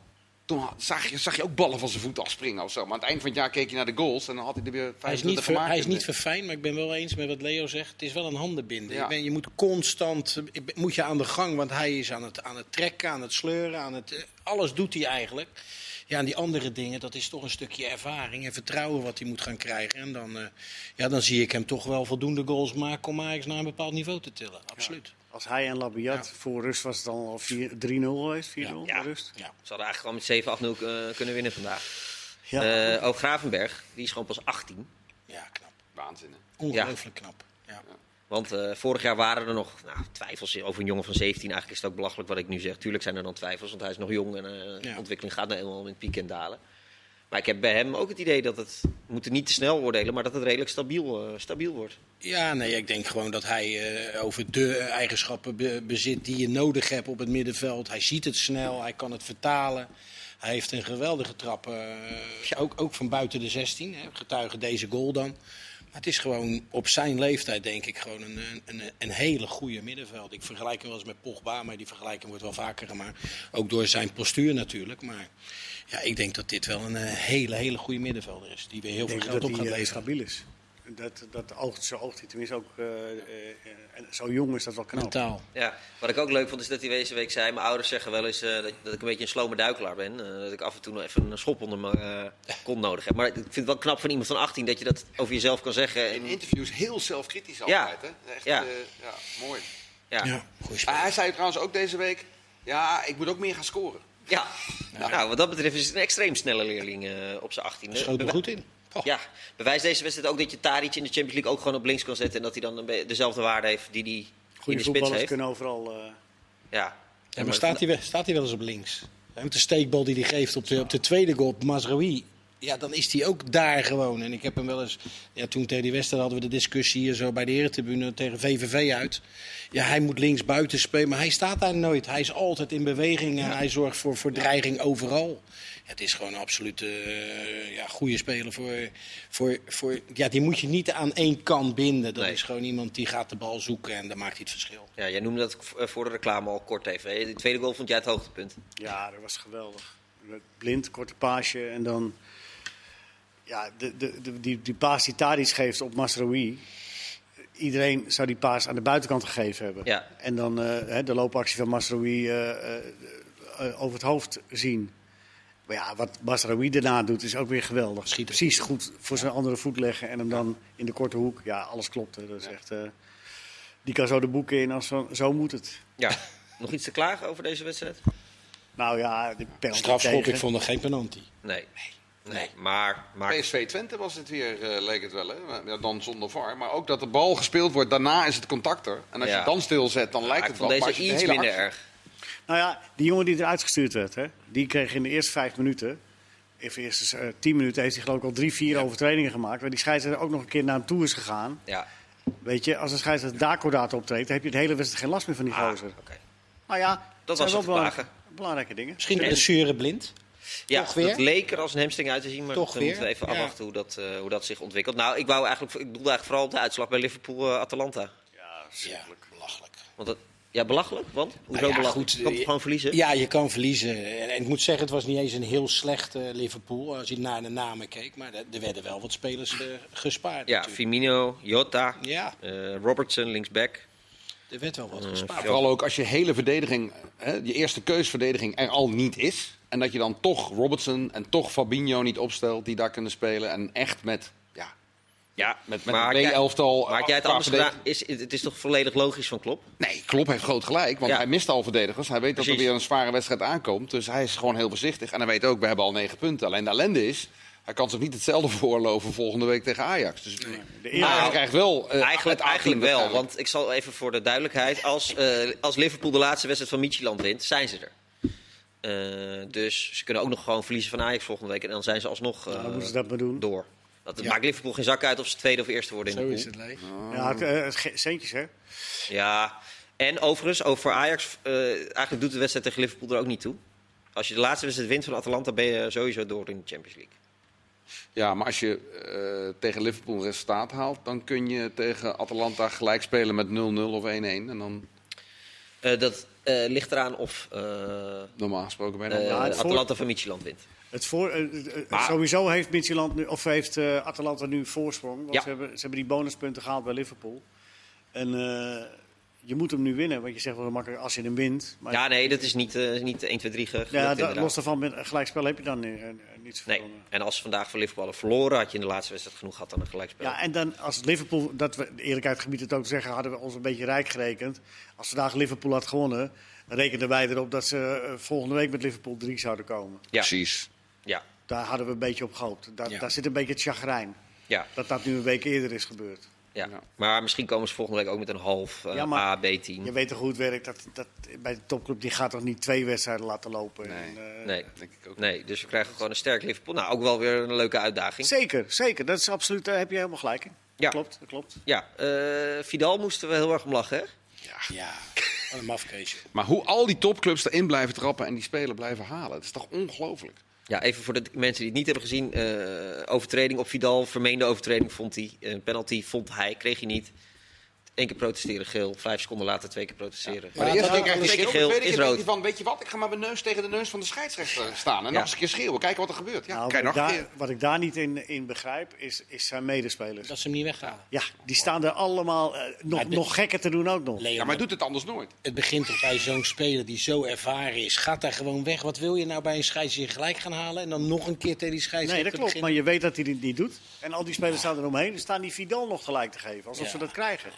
toen zag je, zag je ook ballen van zijn voet afspringen of zo. Maar aan het eind van het jaar keek je naar de goals en dan had hij er weer Hij is, 25 niet ver- hij is niet verfijnd, maar ik ben wel eens met wat Leo zegt. Het is wel een handenbinder. Ja. Je, je moet constant moet je aan de gang, want hij is aan het, aan het trekken, aan het sleuren. Aan het, alles doet hij eigenlijk. Ja, en die andere dingen, dat is toch een stukje ervaring en vertrouwen wat hij moet gaan krijgen. En dan, eh, ja, dan zie ik hem toch wel voldoende goals maken om Ajax naar een bepaald niveau te tillen. Absoluut. Als hij en Labiat voor rust was het dan al 4 3-0 geweest, 4-0 Ja. rust. Ja. Ze hadden eigenlijk gewoon met 7-8-0 eh, kunnen winnen vandaag. Ja. Eh, ook Gravenberg, die is gewoon pas 18. ja, knap. Waanzin. hè? Ongelooflijk knap. Ja. Want eh, vorig jaar waren er nog nou, twijfels over een jongen van 17. Eigenlijk is het ook belachelijk wat ik nu zeg. Tuurlijk zijn er dan twijfels, want hij is nog jong en eh, de Ja. ontwikkeling gaat nou eenmaal met pieken en dalen. Maar ik heb bij hem ook het idee dat het, we moeten niet te snel oordelen, maar dat het redelijk stabiel, eh, stabiel wordt. Ja, nee, ik denk gewoon dat hij eh, over de eigenschappen be- bezit die je nodig hebt op het middenveld. Hij ziet het snel, hij kan het vertalen. Hij heeft een geweldige trap, eh, ook, ook van buiten de 16. Hè, getuige deze goal dan. Maar het is gewoon op zijn leeftijd, denk ik, gewoon een, een, een, hele goede middenveld. Ik vergelijk hem wel eens met Pogba, maar die vergelijking wordt wel vaker gemaakt. Ook door zijn postuur natuurlijk. Maar ja, ik denk dat dit wel een eh, hele, hele goede middenvelder is. Die weer heel Ik veel geld dat op gaat eh, leveren. stabiel is. Dat, dat oogt, zo oogt hij tenminste ook. eh, eh, en zo jong is dat wel knap. Mentaal. Ja, wat ik ook leuk vond is dat hij deze week zei: Mijn ouders zeggen wel eens eh, dat, dat ik een beetje een slome duikelaar ben. eh, dat ik af en toe nog even een schop onder mijn eh, kont nodig heb. Maar ik vind het wel knap van iemand van 18 dat je dat over jezelf kan zeggen. In interviews heel zelfkritisch Ja. altijd. Hè? Echt, Ja. eh, ja, mooi. ja. Ja, Ah, hij zei trouwens ook deze week, ja, ik moet ook meer gaan scoren. Ja. Nou, wat dat betreft is het een extreem snelle leerling eh, op zijn 18e. Schoot er goed in. Oh. Ja, bewijst deze wedstrijd ook dat je Tadic in de Champions League ook gewoon op links kan zetten. En dat hij dan een dezelfde waarde heeft die hij in de spits voetballers heeft. kunnen overal. eh, Ja. Ja, maar staat hij, wel- staat hij wel eens op links? Met de steekbal die hij geeft op de, op de tweede goal op. Ja, dan is hij ook daar gewoon. En ik heb hem wel eens... Ja, toen tegen die wedstrijd hadden we de discussie hier zo bij de eretribune tegen VVV uit. Ja, hij moet links buiten spelen, maar hij staat daar nooit. Hij is altijd in beweging en hij zorgt voor, voor dreiging overal. Het is gewoon een absolute eh, ja, goede speler. Voor, voor, voor, ja, die moet je niet aan één kant binden. Dat Nee. is gewoon iemand die gaat de bal zoeken en dan maakt hij het verschil. ja, jij noemde dat eh, voor de reclame al kort even. De tweede goal vond jij het hoogtepunt. ja, dat was geweldig. Blind, korte paasje en dan. Ja, de, de, de, die, die paas die Tadic geeft op Masraoui. Iedereen zou die paas aan de buitenkant gegeven hebben. Ja. En dan eh, hè, de loopactie van Masraoui eh, eh, over het hoofd zien. Maar ja, wat Masraoui daarna doet is ook weer geweldig. Schieten. Precies goed voor zijn andere voet leggen en hem dan in de korte hoek. Ja, alles klopt. hè. Dat is echt, eh, die kan zo de boeken in als van, zo moet het. Ja. Nog iets te klagen over deze wedstrijd? Nou ja, de penalty Strafschop, tegen. ik vond er geen penalty. Nee. Nee, maar... maar PSV Twente was het weer, eh, leek het wel, hè? Ja, dan zonder VAR. Maar ook dat de bal gespeeld wordt, daarna is het contact er. En als je Ja. het dan stilzet, dan lijkt ik het vond wel. Maar deze als je de iets minder actie- erg. Nou ja, die jongen die eruit gestuurd werd, hè, die kreeg in de eerste vijf minuten. In de eerste eh, tien minuten heeft hij geloof ik al drie, vier overtredingen gemaakt. Waar die scheidsrechter ook nog een keer naar hem toe is gegaan. Ja. Weet je, als een scheidsrechter daar kordaat optreedt, dan heb je de hele wedstrijd geen last meer van die Ah, gozer. oké. Nou ja, Dat zijn was wel het belangrijke, belangrijke dingen. Misschien een En- blessure blind. Ja, Toch weer? dat leek er als een hamstring uit te zien, maar Toch moeten we weer? even Ja. afwachten hoe dat, eh, hoe dat zich ontwikkelt. Nou, ik wou eigenlijk, ik bedoelde eigenlijk vooral op de uitslag bij Liverpool-Atalanta. Ja, Ja, verschrikkelijk. belachelijk. Want dat, ja, belachelijk, want? Hoezo Nou ja, belachelijk? goed, je kan eh, toch gewoon verliezen? Ja, je kan verliezen. En, en ik moet zeggen, het was niet eens een heel slecht eh, Liverpool. Als je naar de namen keek. Maar er, er werden wel wat spelers eh, gespaard. Ja, natuurlijk. Firmino, Jota, ja, eh, Robertson, linksback. er werd wel wat gespaard. Ja, vooral ook als je hele verdediging, hè, je eerste keusverdediging er al niet is. En dat je dan toch Robertson en toch Fabinho niet opstelt die daar kunnen spelen. En echt met, ja, met, met maar jij- B-elftal. Maar had jij het anders gedaan? Is, het is toch volledig logisch van Klop? Nee, Klopp heeft groot gelijk. Want Ja. hij mist al verdedigers. Hij weet dat er weer een zware wedstrijd aankomt. Dus hij is gewoon heel voorzichtig. En hij weet ook, we hebben al negen punten. Alleen de ellende is, hij kan zich niet hetzelfde voorloven volgende week tegen Ajax. Dus De maar eerste- hij krijgt wel eh, Eigenlijk, het eigenlijk wel, want ik zal even voor de duidelijkheid. Als, eh, als Liverpool de laatste wedstrijd van Michieland wint, zijn ze er. Eh, dus ze kunnen ook nog gewoon verliezen van Ajax volgende week. En dan zijn ze alsnog eh, Nou, dan moeten ze dat maar doen. door. Dat het Ja. maakt Liverpool geen zak uit of ze tweede of eerste worden in Zo de is pool. het, Lee. Ja, het, eh, het ge- centjes hè. Ja, en overigens, ook voor Ajax, eh, eigenlijk doet de wedstrijd tegen Liverpool er ook niet toe. Als je de laatste wedstrijd wint van Atalanta, ben je sowieso door in de Champions League. Ja, maar als je eh, tegen Liverpool een resultaat haalt, dan kun je tegen Atalanta gelijk spelen met 0-0 of 1-1. En dan Eh, dat eh, ligt eraan of eh, normaal gesproken ben je eh, dan... Ja, Atalanta van Michieland wint. Het voor, eh, eh, eh, Maar- sowieso heeft Midtjylland nu, of heeft eh, Atalanta nu voorsprong. Want Ja. ze, hebben, ze hebben die bonuspunten gehaald bij Liverpool. En eh, je moet hem nu winnen. Want je zegt wel makkelijk als je hem wint. Maar Ja, nee, dat is niet, eh, niet 1, 2, 3 gelukt ja, da- los daarvan, met een gelijkspel heb je dan eh, eh, niet zoveel. Nee, en als ze vandaag voor Liverpool hadden verloren, had je in de laatste wedstrijd genoeg gehad aan een gelijkspel. Ja, en dan als Liverpool, dat we de eerlijkheid gebied het ook te zeggen, hadden we ons een beetje rijk gerekend. Als vandaag Liverpool had gewonnen, dan rekenden wij erop dat ze volgende week met Liverpool 3 zouden komen. Ja. Precies. Ja, Daar hadden we een beetje op gehoopt. Daar, Ja. daar zit een beetje het chagrijn. ja, Dat dat nu een week eerder is gebeurd. ja. Ja. Maar misschien komen ze volgende week ook met een half eh, Ja, maar- A, B-team. Je weet toch hoe het werkt. Dat, dat, bij de topclub die gaat toch niet twee wedstrijden laten lopen. Nee. En, eh, Nee, Denk ik ook. nee, dus we krijgen gewoon een sterk Liverpool. Nou, ook wel weer een leuke uitdaging. Zeker, zeker. Dat is absoluut, daar heb je helemaal gelijk in. Ja. Klopt, dat klopt. Ja, eh Vidal moesten we heel erg om lachen, hè? Ja, wat een mafkeesje. Maar hoe al die topclubs erin blijven trappen en die spelen blijven halen, dat is toch ongelooflijk? Ja, even voor de mensen die het niet hebben gezien. eh, overtreding op Vidal, vermeende overtreding vond hij. Een penalty vond hij, kreeg hij niet. Eén keer protesteren geel, vijf seconden later twee keer protesteren. Maar de eerste keer krijg je twee keer schil, de geel tweede is rood. van, weet je wat, ik ga maar mijn neus tegen de neus van de scheidsrechter staan. En Ja. nog eens een keer schreeuwen, kijken wat er gebeurt. Ja, Nou, nog een daar, keer. wat ik daar niet in, in begrijp, is, is zijn medespelers. Dat ze hem niet weghalen. Ja, die staan er allemaal eh, nog, nog gekker te doen ook nog. Ja, maar hij doet het anders nooit. het begint toch bij zo'n speler die zo ervaren is. Gaat daar gewoon weg. Wat wil je nou bij een scheidsrechter gelijk gaan halen? En dan nog een keer tegen die scheidsrechter Nee, dat klopt. Maar je weet dat hij dit niet doet. En al die spelers staan eromheen. Dan staan die Vidal nog gelijk te geven. Alsof Ja. ze dat krijgen.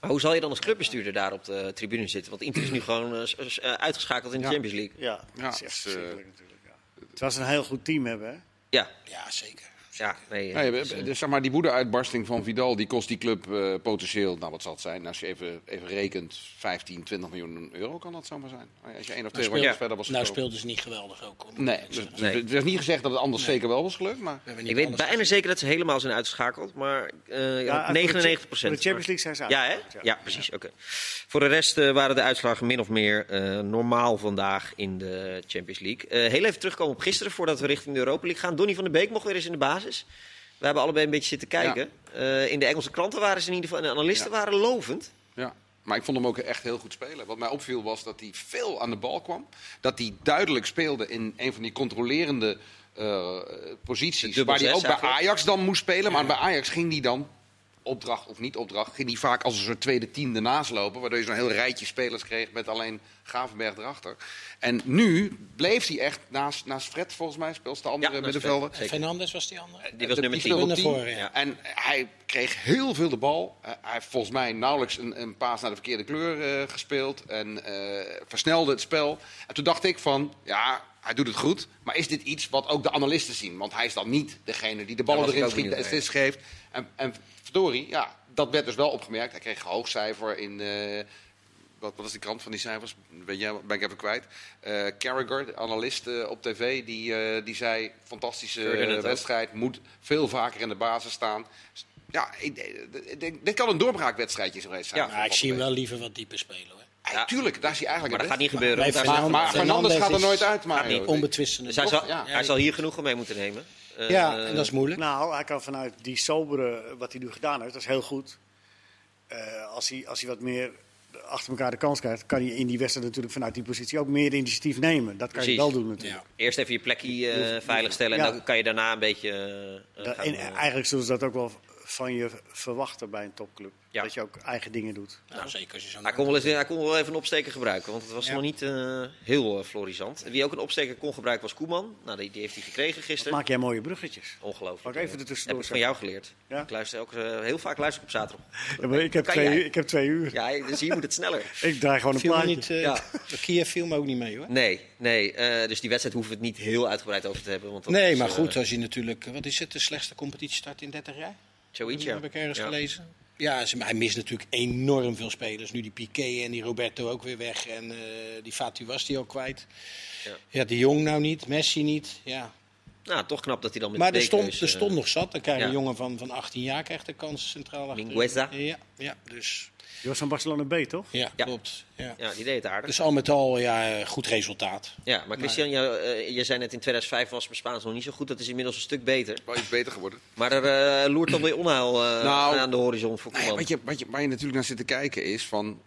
Maar hoe zal je dan als clubbestuurder daar op de tribune zitten? Want Inter is nu gewoon eh, eh, uitgeschakeld in de Ja. Champions League. Ja, Ja, dat is echt het eh, verschrikkelijk natuurlijk. Ja. Terwijl ze een heel goed team hebben. Hè? Ja, Ja, zeker. Ja nee. Nee, dus, eh, dus zeg maar, die woedeuitbarsting van Vidal die kost die club eh, potentieel, nou wat zal het zijn, als je even, even rekent, 15, 20 miljoen euro kan dat zomaar zijn. Als je één of twee Nou, rondjes speel- verder was nou gekomen. speelden ze niet geweldig ook. Nee, Dat dus, is- Nee. het is niet gezegd dat het anders zeker wel was gelukt, maar... we ik weet bijna zeker dat ze helemaal zijn uitgeschakeld, maar eh, Ja, voor de 99 Cha- Voor de Champions League zijn ze Ja, hè? Ja, precies. Oké. Voor de rest eh, waren de uitslagen min of meer eh, normaal vandaag in de Champions League. Eh, heel even terugkomen op gisteren, voordat we richting de Europa League gaan. Donny van der Beek mocht weer eens in de basis. We hebben allebei een beetje zitten kijken. Eh, in de Engelse kranten waren ze in ieder geval, en de analisten waren lovend. Ja, maar ik vond hem ook echt heel goed spelen. Wat mij opviel was dat hij veel aan de bal kwam. Dat hij duidelijk speelde in een van die controlerende eh, posities. Waar hij ook bij. Ajax dan moest spelen. Maar bij Ajax ging hij dan, opdracht of niet opdracht, ging hij vaak als een soort tweede team ernaast lopen. Waardoor je zo'n heel rijtje spelers kreeg met alleen Gravenberg erachter. En nu bleef hij echt naast, naast Fred, volgens mij, speelt de andere Ja, naast middenvelder. Fernandes was die andere. Die was De- nummer die speelde 10. op Naar 10. voren, ja. En hij kreeg heel veel de bal. Eh, hij heeft volgens mij nauwelijks een, een paas naar de verkeerde kleur eh, gespeeld. En eh, versnelde het spel. En toen dacht ik van, ja, hij doet het goed. Maar is dit iets wat ook de analisten zien? Want hij is dan niet degene die de ballen was ik erin schiet, de assist geeft. En, en verdorie, ja, dat werd dus wel opgemerkt. Hij kreeg een hoog cijfer in... eh, wat, wat is de krant van die cijfers? Weet jij, ben ik even kwijt. Eh Carragher, de analist eh, op tv, die, eh, die zei: fantastische wedstrijd, moet veel vaker in de basis staan. Ja, ik, ik denk, dit kan een doorbraakwedstrijdje geweest zijn. Ja, ik zie hem wel liever wat dieper spelen. Hoor. Ja, tuurlijk, daar is hij eigenlijk Maar dat gaat niet gebeuren. Maar beste. Maar Fernandes gaat er nooit uit, maar. Onbetwistende. Dus hij zal, Ja. hij zal hier genoeg om mee moeten nemen. Eh, ja, en dat is moeilijk. Nou, hij kan vanuit die sobere, wat hij nu gedaan heeft, dat is heel goed. Eh, als, hij, als hij wat meer achter elkaar de kans krijgt, kan hij in die wedstrijd natuurlijk vanuit die positie ook meer initiatief nemen. Dat kan Precies. je wel doen natuurlijk. Ja. Eerst even je plekje eh, veiligstellen en Ja. dan kan je daarna een beetje... eh, en eh, eigenlijk zullen ze dat ook wel van je verwachten bij een topclub. Ja. Dat je ook eigen dingen doet. Nou, zeker als je zo'n Hij kon, wel eens, hij kon wel even een opsteker gebruiken, want het was Ja. nog niet eh, heel uh, florisant. Wie ook een opsteker kon gebruiken was Koeman. Nou, die, die heeft hij gekregen Wat gisteren. maak jij mooie bruggetjes. Ongelooflijk. Ik even Eh, ertussendoor Heb ik van jou geleerd. Ja? Ik luister ook, eh, heel vaak luister ik op zaterdag. Ja, maar ik, heb twee, jij? ik heb twee uur. Ja, dus hier moet het sneller. Ik draai gewoon een plaatje. niet, eh, Ja. Kiev viel me ook niet mee hoor. Nee, nee. eh, dus die wedstrijd hoeven we het niet heel uitgebreid over te hebben. Want Nee, is, maar eh, goed, als je natuurlijk... Wat is het, de slechtste competitiestart in 30 jaar? Zoiets, ja. heb ik ergens Ja. gelezen. Ja, ze- hij mist natuurlijk enorm veel spelers. Nu die Piqué en die Roberto ook weer weg. En eh, die Fatu was die ook kwijt. Ja. Ja. de Jong nou niet, Messi niet. Ja. Nou, toch knap dat hij dan met Maar de er stond, er eh, stond nog zat. Dan krijg je ja. een jongen van, van 18 jaar krijgt de kans centraal achter. Mingueza. Ja, ja, dus, Je was van Barcelona B, toch? ja, Ja. klopt. Ja. Ja, die deed het aardig. Dus al met al, ja, goed resultaat. Ja, maar Christian, jou, eh, je zei net in 2005 was mijn Spaans nog niet zo goed. Dat is inmiddels een stuk beter. Wel iets beter geworden. Maar er eh, loert dan weer onheil eh, Nou, aan de horizon voor Nou ja, wat, je, wat je, waar je natuurlijk naar zit te kijken is van...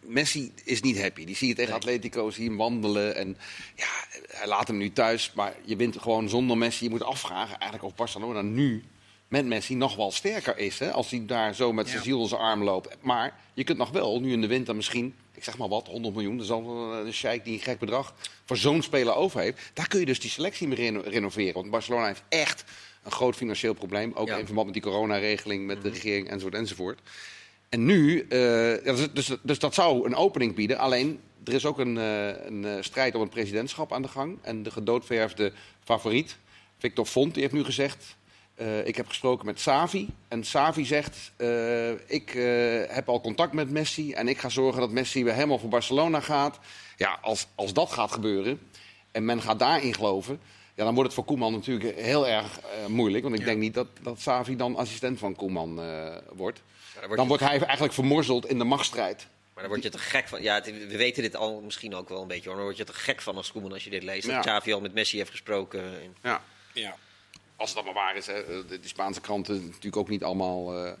Messi is niet happy. Die zie je tegen Nee. Atletico, zie je hem wandelen. En ja, hij laat hem nu thuis. Maar je wint gewoon zonder Messi. Je moet afvragen eigenlijk of Barcelona nu met Messi nog wel sterker is. Hè? Als hij daar zo met zijn Ja. ziel in zijn arm loopt. Maar je kunt nog wel, nu in de winter misschien, ik zeg maar wat, 100 miljoen. Dat is al een sheik die een gek bedrag voor zo'n speler over heeft. Daar kun je dus die selectie mee reno- renoveren. Want Barcelona heeft echt een groot financieel probleem. Ook Ja. in verband met die coronaregeling, met de regering enzovoort enzovoort. En nu, dus, dus, dus dat zou een opening bieden. Alleen, er is ook een, eh, een eh, strijd om het presidentschap aan de gang. En de gedoodverfde favoriet, Victor Font, die heeft nu gezegd... eh, ik heb gesproken met Savi. En Savi zegt, eh, ik eh, heb al contact met Messi... en ik ga zorgen dat Messi weer helemaal voor Barcelona gaat. Ja, als, als dat gaat gebeuren en men gaat daarin geloven... Ja, dan wordt het voor Koeman natuurlijk heel erg eh, moeilijk. Want ik denk niet dat, dat Savi dan assistent van Koeman eh, wordt. Dan word Dan je- wordt hij eigenlijk vermorzeld in de machtsstrijd. Maar dan word je te gek van. Ja, het- we weten dit al misschien ook wel een beetje hoor. Maar dan word je te gek van als Koeman als je dit leest. Ja. Dat Xavi al met Messi heeft gesproken. En- Ja. Ja. Als het allemaal waar is. Hè. De, die Spaanse kranten natuurlijk ook niet allemaal... eh,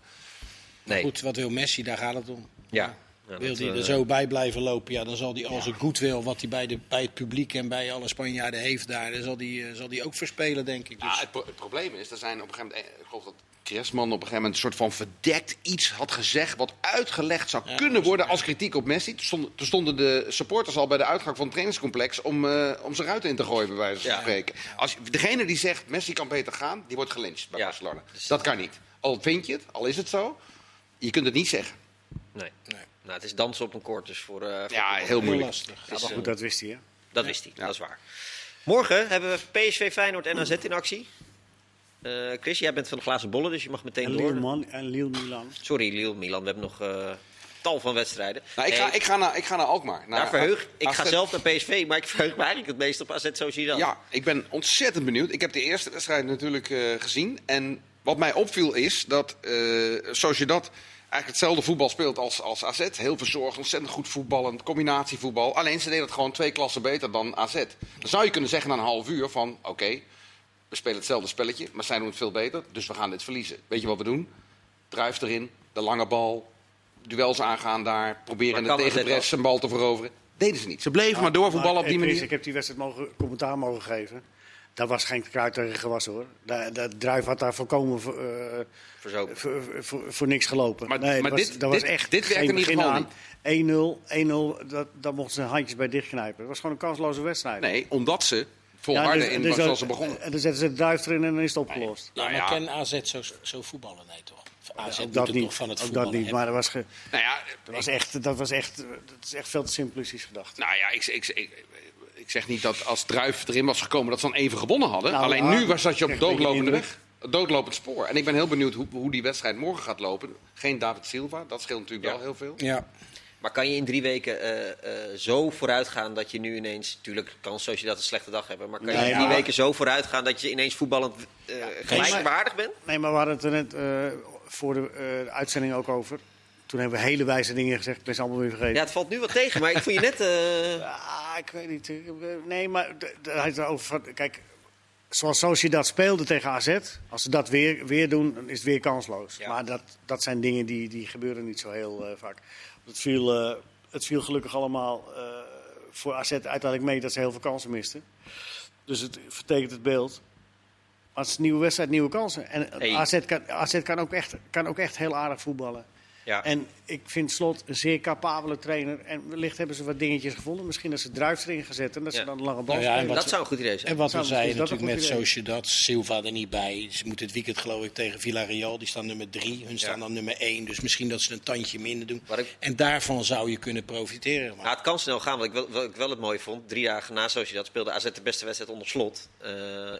Nee. Goed, wat wil Messi? Daar gaat het om. Ja. Ja, Wil hij eh, er zo bij blijven lopen, ja, dan zal hij al zijn goed wil wat hij bij, de, bij het publiek en bij alle Spanjaarden heeft daar, dan zal hij, eh, zal hij ook verspelen, denk ik. Dus, Ja, het, pro- het probleem is, er zijn op een gegeven moment, eh, ik geloof dat Kresman op een gegeven moment een soort van verdekt iets had gezegd wat uitgelegd zou Ja, kunnen worden als kritiek op Messi. Toen stonden, toen stonden de supporters al bij de uitgang van het trainingscomplex om, eh, om zijn ruiten in te gooien, bij wijze van Ja. spreken. Als, degene die zegt Messi kan beter gaan, die wordt gelyncht bij Ja. Barcelona. Dus- Dat kan niet. Al vind je het, al is het zo, je kunt het niet zeggen. Nee. Nee. Nou, het is dansen op een koord, dus voor. eh, voor Ja, heel heel moeilijk. lastig. Het Ja, is, maar eh, goed, dat wist hij, hè? dat wist hij, Ja. dat is waar. Morgen hebben we PSV Feyenoord en AZ in actie. Eh, Chris, jij bent van de glazen bollen, dus je mag meteen En door. Lille, Man, en Lille Milan. Sorry, Lille, Milan. We hebben nog eh, tal van wedstrijden. Nou, ik, ga, Hey, ik, ga naar, ik ga naar Alkmaar. Naar verheug, ik ga zelf naar PSV, maar ik verheug me eigenlijk het meest op AZ Sociedad. Ja, ik ben ontzettend benieuwd. Ik heb de eerste wedstrijd natuurlijk eh, gezien. En wat mij opviel is dat eh Sociedad eigenlijk hetzelfde voetbal speelt als, als AZ. Heel verzorgd, ontzettend goed voetballend, combinatievoetbal. Alleen ze deden het gewoon twee klassen beter dan AZ. Dan zou je kunnen zeggen na een half uur van... oké, we spelen hetzelfde spelletje, maar zij doen het veel beter. Dus we gaan dit verliezen. Weet je wat we doen? Druif erin, de lange bal, duels aangaan daar... proberen de tegenpress een bal te veroveren. Deden ze niet. Ze bleven maar doorvoetballen op die manier. Ik heb die wedstrijd mogen, commentaar mogen geven. Daar was geen kruid tegen gewassen, hoor. Dat, dat Druif had daar volkomen voor, eh, Verzopen. voor, voor, voor niks gelopen. Maar- nee, maar dat was, dit- dat was dit- echt dit werkte geval aan. 1-0, 1-0, dat, daar mochten ze handjes bij dichtknijpen. Het was gewoon een kansloze wedstrijd. Nee, omdat ze Ja, volharden dus- in dus zoals ze begonnen. En dan zetten ze de druif erin en dan is het opgelost. ja, nou maar ja. ken AZ zo, zo voetballen? Nee, toch? AZ ook moet dat het niet. van het ook dat niet. hebben. Maar dat was, ge- Nou ja, dat was echt, dat was echt, dat is echt veel te simplistisch gedacht. nou ja ik, ik, ik, ik zeg niet dat als Druif erin was gekomen dat ze dan even gewonnen hadden. Nou, Alleen ja, nu was dat je op doodlopende weg. Doodlopend spoor. En ik ben heel benieuwd hoe, hoe die wedstrijd morgen gaat lopen. Geen David Silva, dat scheelt natuurlijk Ja. wel heel veel. Ja. Maar kan je in drie weken eh, eh, zo vooruit gaan dat je nu ineens... Natuurlijk kan Sociedad een slechte dag hebben. Maar kan je in drie maar- weken zo vooruit gaan dat je ineens voetballend eh gelijkwaardig bent? Nee, maar we hadden het er net voor de uitzending ook over. Toen hebben we hele wijze dingen gezegd. Ik ben ze allemaal weer vergeten. Ja, het valt nu wat tegen, maar ik vond je net... Ah, ik weet niet. Nee, maar hij heeft erover van, kijk, zoals Sociedad speelde tegen AZ, als ze dat weer, weer doen, dan is het weer kansloos. Ja. Maar dat, dat zijn dingen die, die gebeuren niet zo heel vaak. Het viel, eh, het viel gelukkig allemaal eh, voor AZ uiteindelijk mee dat ze heel veel kansen misten. Dus het vertekent het beeld. Maar het is een nieuwe wedstrijd, nieuwe kansen. En Hey. AZ, kan, AZ kan, ook echt, kan ook echt heel aardig voetballen. Ja. En ik vind Slot een zeer capabele trainer. En wellicht hebben ze wat dingetjes gevonden. Misschien dat ze druif erin gezet en dat Ja. ze dan een lange bal Nou ja, en spelen. wat- dat zou een goed idee zijn. En wat we zeiden natuurlijk met Sociedad, Silva er niet bij. Ze moeten het weekend geloof ik tegen Villarreal, die staan nummer drie. Hun staan dan nummer één, dus misschien dat ze een tandje minder doen. Ik- En daarvan zou je kunnen profiteren. Maar Nou, het kan snel gaan. Wat ik, wel, wat ik wel het mooi vond, drie dagen na Sociedad speelde AZ de beste wedstrijd onder slot eh,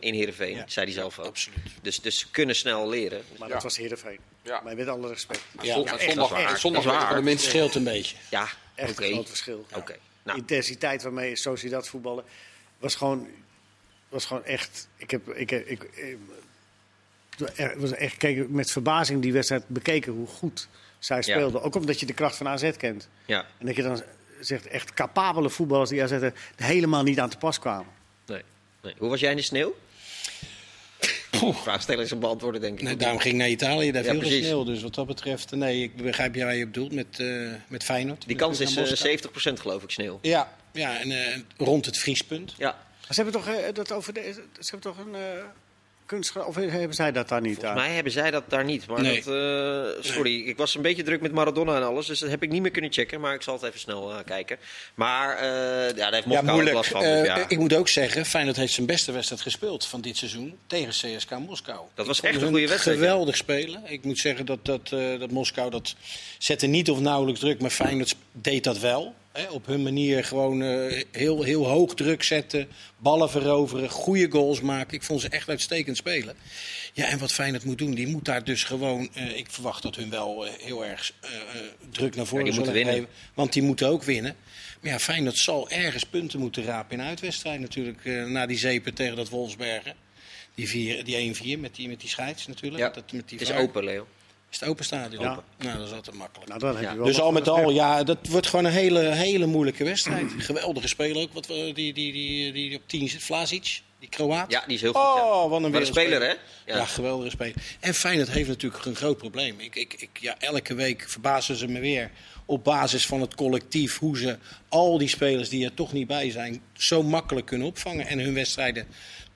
in Heerenveen. Ja. Zei hij zelf ook. absoluut. Dus, dus ze kunnen snel leren. Maar Ja. dat was Heerenveen. Ja. Maar met alle respect. Ja, zondag, dat is waar. en zondag Dat is werd waar. van de scheelt een beetje. Ja, Echt een groot verschil. Oké. Nou, intensiteit waarmee Sociedad voetballen was gewoon, was gewoon echt. Ik heb, ik, ik, ik, er was echt keken, met verbazing die wedstrijd bekeken hoe goed zij speelden. Ook omdat je de kracht van AZ kent. ja, En dat je dan zegt echt capabele voetballers die AZ er helemaal niet aan te pas kwamen. nee. nee. Hoe was jij in de sneeuw? Vraagsteller is een beantwoorden, denk ik. Nee, daarom ging ik naar Italië, daar Ja, viel geen precies. sneeuw. Dus wat dat betreft, nee, ik begrijp jij waar je op doelt met, eh, met Feyenoord. Die kans is Naar eh, Moskou. 70% geloof ik, sneeuw. Ja, ja en eh, rond het vriespunt. Ja, Ze hebben toch, dat over de, ze hebben toch een, Of hebben zij dat daar niet? Volgens mij hebben zij dat daar niet. Maar Nee. dat, eh, sorry, ik was een beetje druk met Maradona en alles. Dus dat heb ik niet meer kunnen checken. Maar ik zal het even snel eh, kijken. Maar eh, ja, daar heeft Ja, Moskou ook moeilijk. last van. Dus ja. Ik moet ook zeggen, Feyenoord heeft zijn beste wedstrijd gespeeld van dit seizoen tegen CSK Moskou. Dat was Ik echt een goede wedstrijd, ja. Geweldig spelen. Ik moet zeggen dat, dat, eh, dat Moskou dat zette niet of nauwelijks druk, maar Feyenoord deed dat wel. Hè, op hun manier gewoon eh, heel, heel hoog druk zetten, ballen veroveren, goede goals maken. Ik vond ze echt uitstekend spelen. Ja, en wat Feyenoord moet doen, die moet daar dus gewoon... eh, ik verwacht dat hun wel eh, heel erg druk naar voren moeten zullen winnen. geven. Want die moeten ook winnen. Maar ja, Feyenoord zal ergens punten moeten rapen in uitwedstrijd natuurlijk. na die zeepen tegen dat Wolfsbergen. Die, vier- die 1-4 met die, met die scheids natuurlijk. Ja, dat, met die Het is open, Leo. Is het open stadion? Ja. Nou, dat is altijd makkelijk. Nou, dan heb Ja. je wel dus al met al, ja, dat wordt gewoon een hele, hele moeilijke wedstrijd. Geweldige speler ook, wat we, die, die, die, die, op 10 zit. Vlasic, die Kroaat. Ja, die is heel goed. ja. Oh, wat een speler, hè? Ja. Ja. geweldige speler. En Feyenoord heeft natuurlijk een groot probleem. Ik, ik, ik, ja, elke week verbazen ze me weer op basis van het collectief hoe ze al die spelers die er toch niet bij zijn zo makkelijk kunnen opvangen en hun wedstrijden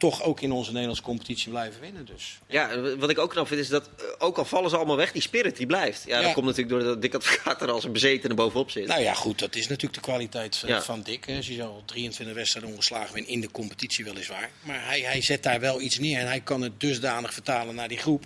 toch ook in onze Nederlandse competitie blijven winnen. Dus. Ja, wat ik ook knap vind is dat, eh, ook al vallen ze allemaal weg, die spirit die blijft. Ja, dat komt natuurlijk doordat Dick Advocaat er als een bezetene bovenop zit. Nou ja, goed, dat is natuurlijk de kwaliteit van, Ja. van Dick. hè. Je al 23 wedstrijden ongeslagen bent in de competitie weliswaar. Maar hij, hij zet daar wel iets neer en hij kan het dusdanig vertalen naar die groep.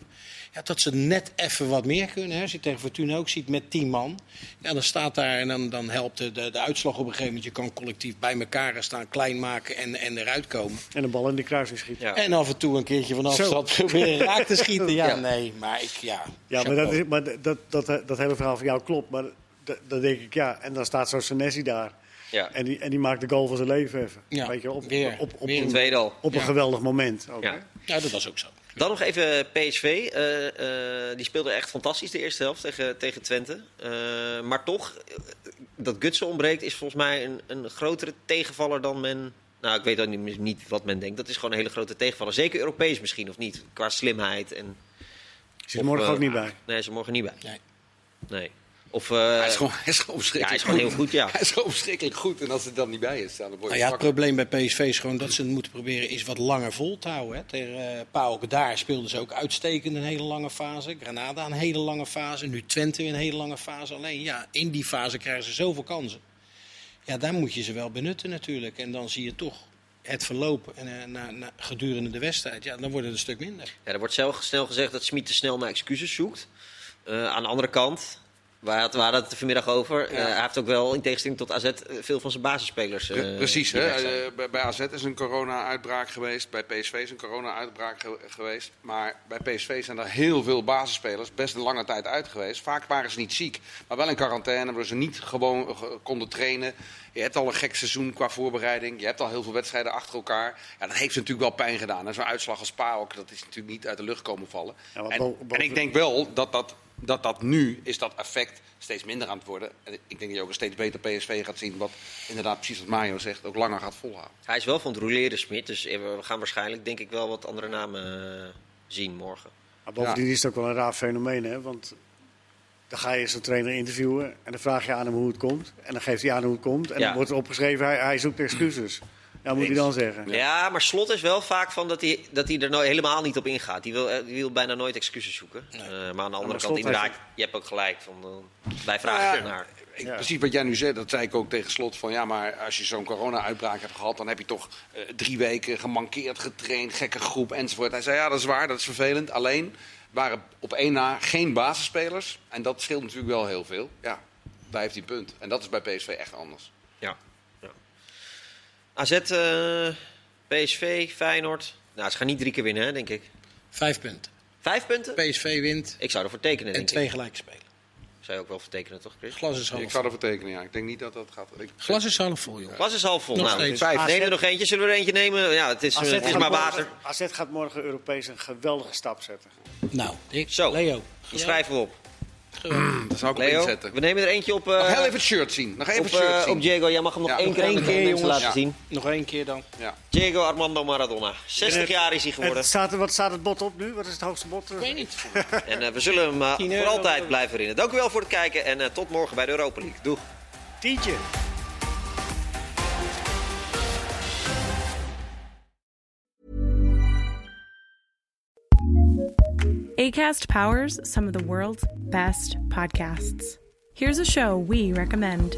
Ja, dat ze net even wat meer kunnen. Hè. Als je tegen Fortuna ook ziet met 10 man. Ja, dan staat daar en dan, dan helpt de, de, de uitslag op een gegeven moment. Je kan collectief bij elkaar gaan staan, klein maken en, en eruit komen. En de bal in de kruising schieten. Ja. En af en toe een keertje van Zo. afstand proberen raak te schieten. Ja, Ja. nee, maar ik, ja. Ja, maar, dat, is, maar dat, dat, dat, hele verhaal van jou klopt. Maar dat, dat denk ik, ja. En dan staat zo'n Senesi daar. Ja. En die, en die maakt de goal van zijn leven even. Ja, Weet je, op, weer. op, op, Weer een, een op een geweldig moment. Ook, Ja. Ja, dat was ook zo. Dan nog even PSV. eh, eh, die speelde echt fantastisch de eerste helft tegen, tegen Twente. Eh, maar toch, dat Gutsen ontbreekt is volgens mij een, een grotere tegenvaller dan men... Nou, ik weet ook niet, niet wat men denkt. Dat is gewoon een hele grote tegenvaller. Zeker Europees misschien, of niet? Qua slimheid. En, Zit morgen ook niet bij. nee, is er morgen niet bij. Nee. Nee. Of, eh, Hij is gewoon, hij is gewoon ja, verschrikkelijk hij is gewoon heel goed, ja. Hij is gewoon verschrikkelijk goed. En als het dan niet bij is, dan word je Nou ja, het probleem bij PSV is gewoon dat ze het moeten proberen is wat langer vol te houden. Hè. Tegen uh, PAOK daar speelden ze ook uitstekend een hele lange fase. Granada een hele lange fase. Nu Twente weer een hele lange fase. Alleen ja, in die fase krijgen ze zoveel kansen. Ja, daar moet je ze wel benutten natuurlijk. En dan zie je toch het verlopen en, eh, na, na, gedurende de wedstrijd. Ja, dan wordt het een stuk minder. Ja, er wordt zelf snel gezegd dat Smit te snel naar excuses zoekt. Eh, aan de andere kant, we hadden, we het vanmiddag over. eh, hij heeft ook wel, in tegenstelling tot AZ, eh, veel van zijn basisspelers. eh, Pre- Precies, hè? bij- bij AZ is een corona-uitbraak geweest, bij PSV is een corona-uitbraak ge- geweest. Maar bij PSV zijn er heel veel basisspelers best een lange tijd uit geweest. Vaak waren ze niet ziek, maar wel in quarantaine, waar ze niet gewoon ge- konden trainen. Je hebt al een gek seizoen qua voorbereiding, je hebt al heel veel wedstrijden achter elkaar. Ja, dat heeft ze natuurlijk wel pijn gedaan. En zo'n uitslag als PAOK, dat is natuurlijk niet uit de lucht komen vallen. Ja, en, en ik denk wel dat dat, dat dat nu is dat effect steeds minder aan het worden. En ik denk dat je ook een steeds beter PSV gaat zien, wat inderdaad precies wat Mario zegt, ook langer gaat volhouden. Hij is wel van het roleren, Smit. Dus we gaan waarschijnlijk, denk ik, wel wat andere namen eh, zien morgen. Maar bovendien is het ook wel een raar fenomeen, hè? Want dan ga je zo'n trainer interviewen en dan vraag je aan hem hoe het komt. En dan geeft hij aan hoe het komt. En Ja. dan wordt er opgeschreven, hij, hij zoekt excuses. Ja, moet hij dan zeggen? Ja. maar Slot is wel vaak van dat hij, dat hij er nou helemaal niet op ingaat. Die wil, eh, die wil bijna nooit excuses zoeken. Eh, maar aan de andere kant, inderdaad, heeft- je hebt ook gelijk. Van, eh, wij vragen Ja, ernaar. Ik, Ja. Precies wat jij nu zegt, dat zei ik ook tegen slot. Van ja, maar als je zo'n corona-uitbraak hebt gehad, dan heb je toch drie weken gemankeerd, getraind, gekke groep enzovoort. Hij zei ja, dat is waar, dat is vervelend. Alleen waren op één na geen basisspelers. En dat scheelt natuurlijk wel heel veel. Ja, daar heeft hij een punt. En dat is bij PSV echt anders. Ja. AZ, eh, PSV, Feyenoord. Nou, ze gaan niet drie keer winnen, hè, denk ik. Vijf punten. Vijf punten? PSV wint Ik zou ervoor tekenen, en denk twee ik. gelijk spelen. Zou je ook wel voor tekenen, toch, Chris? Glas is half Ik zou ervoor tekenen, ja. Ik denk niet dat dat gaat. Ik, Glas is half vol, jongen. Was is half vol. Nog nou, steeds. vijf. AZ Nemen we nog eentje? Zullen we er eentje nemen? Ja, het is, AZ het is gaat maar morgen- water. AZ gaat morgen Europees een geweldige stap zetten. Nou, Dick, Zo. Leo. Die schrijven we op. Dat zou ik Leo, inzetten. we nemen er eentje op, eh, Nog heel even het shirt zien. Nog even op, het shirt eh, zien. op Diego. Jij mag hem nog Ja, één nog keer één keer, jongens. laten Ja. zien. Nog één keer dan. ja. Diego Armando Maradona. 60 jaar is hij En geworden. staat er, wat staat het bot op nu? Wat is het hoogste bot? Ik weet niet. En eh, we zullen hem eh, 10 voor altijd blijven herinneren. Dank u wel voor het kijken en eh, tot morgen bij de Europa League. Doeg. Tientje. ACAST powers some of the world's best podcasts. Here's a show we recommend.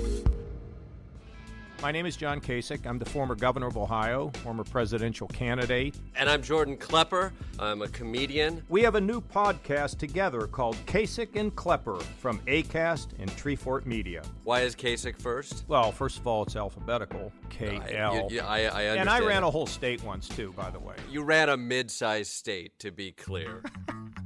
My name is John Kasich. I'm the former governor of Ohio, former presidential candidate. And I'm Jordan Klepper. I'm a comedian. We have a new podcast together called Kasich and Klepper from ACAST and Treefort Media. Why is Kasich first? Well, first of all, it's alphabetical K L. I, I, I and I ran a whole state once, too, by the way. You ran a mid sized state, to be clear.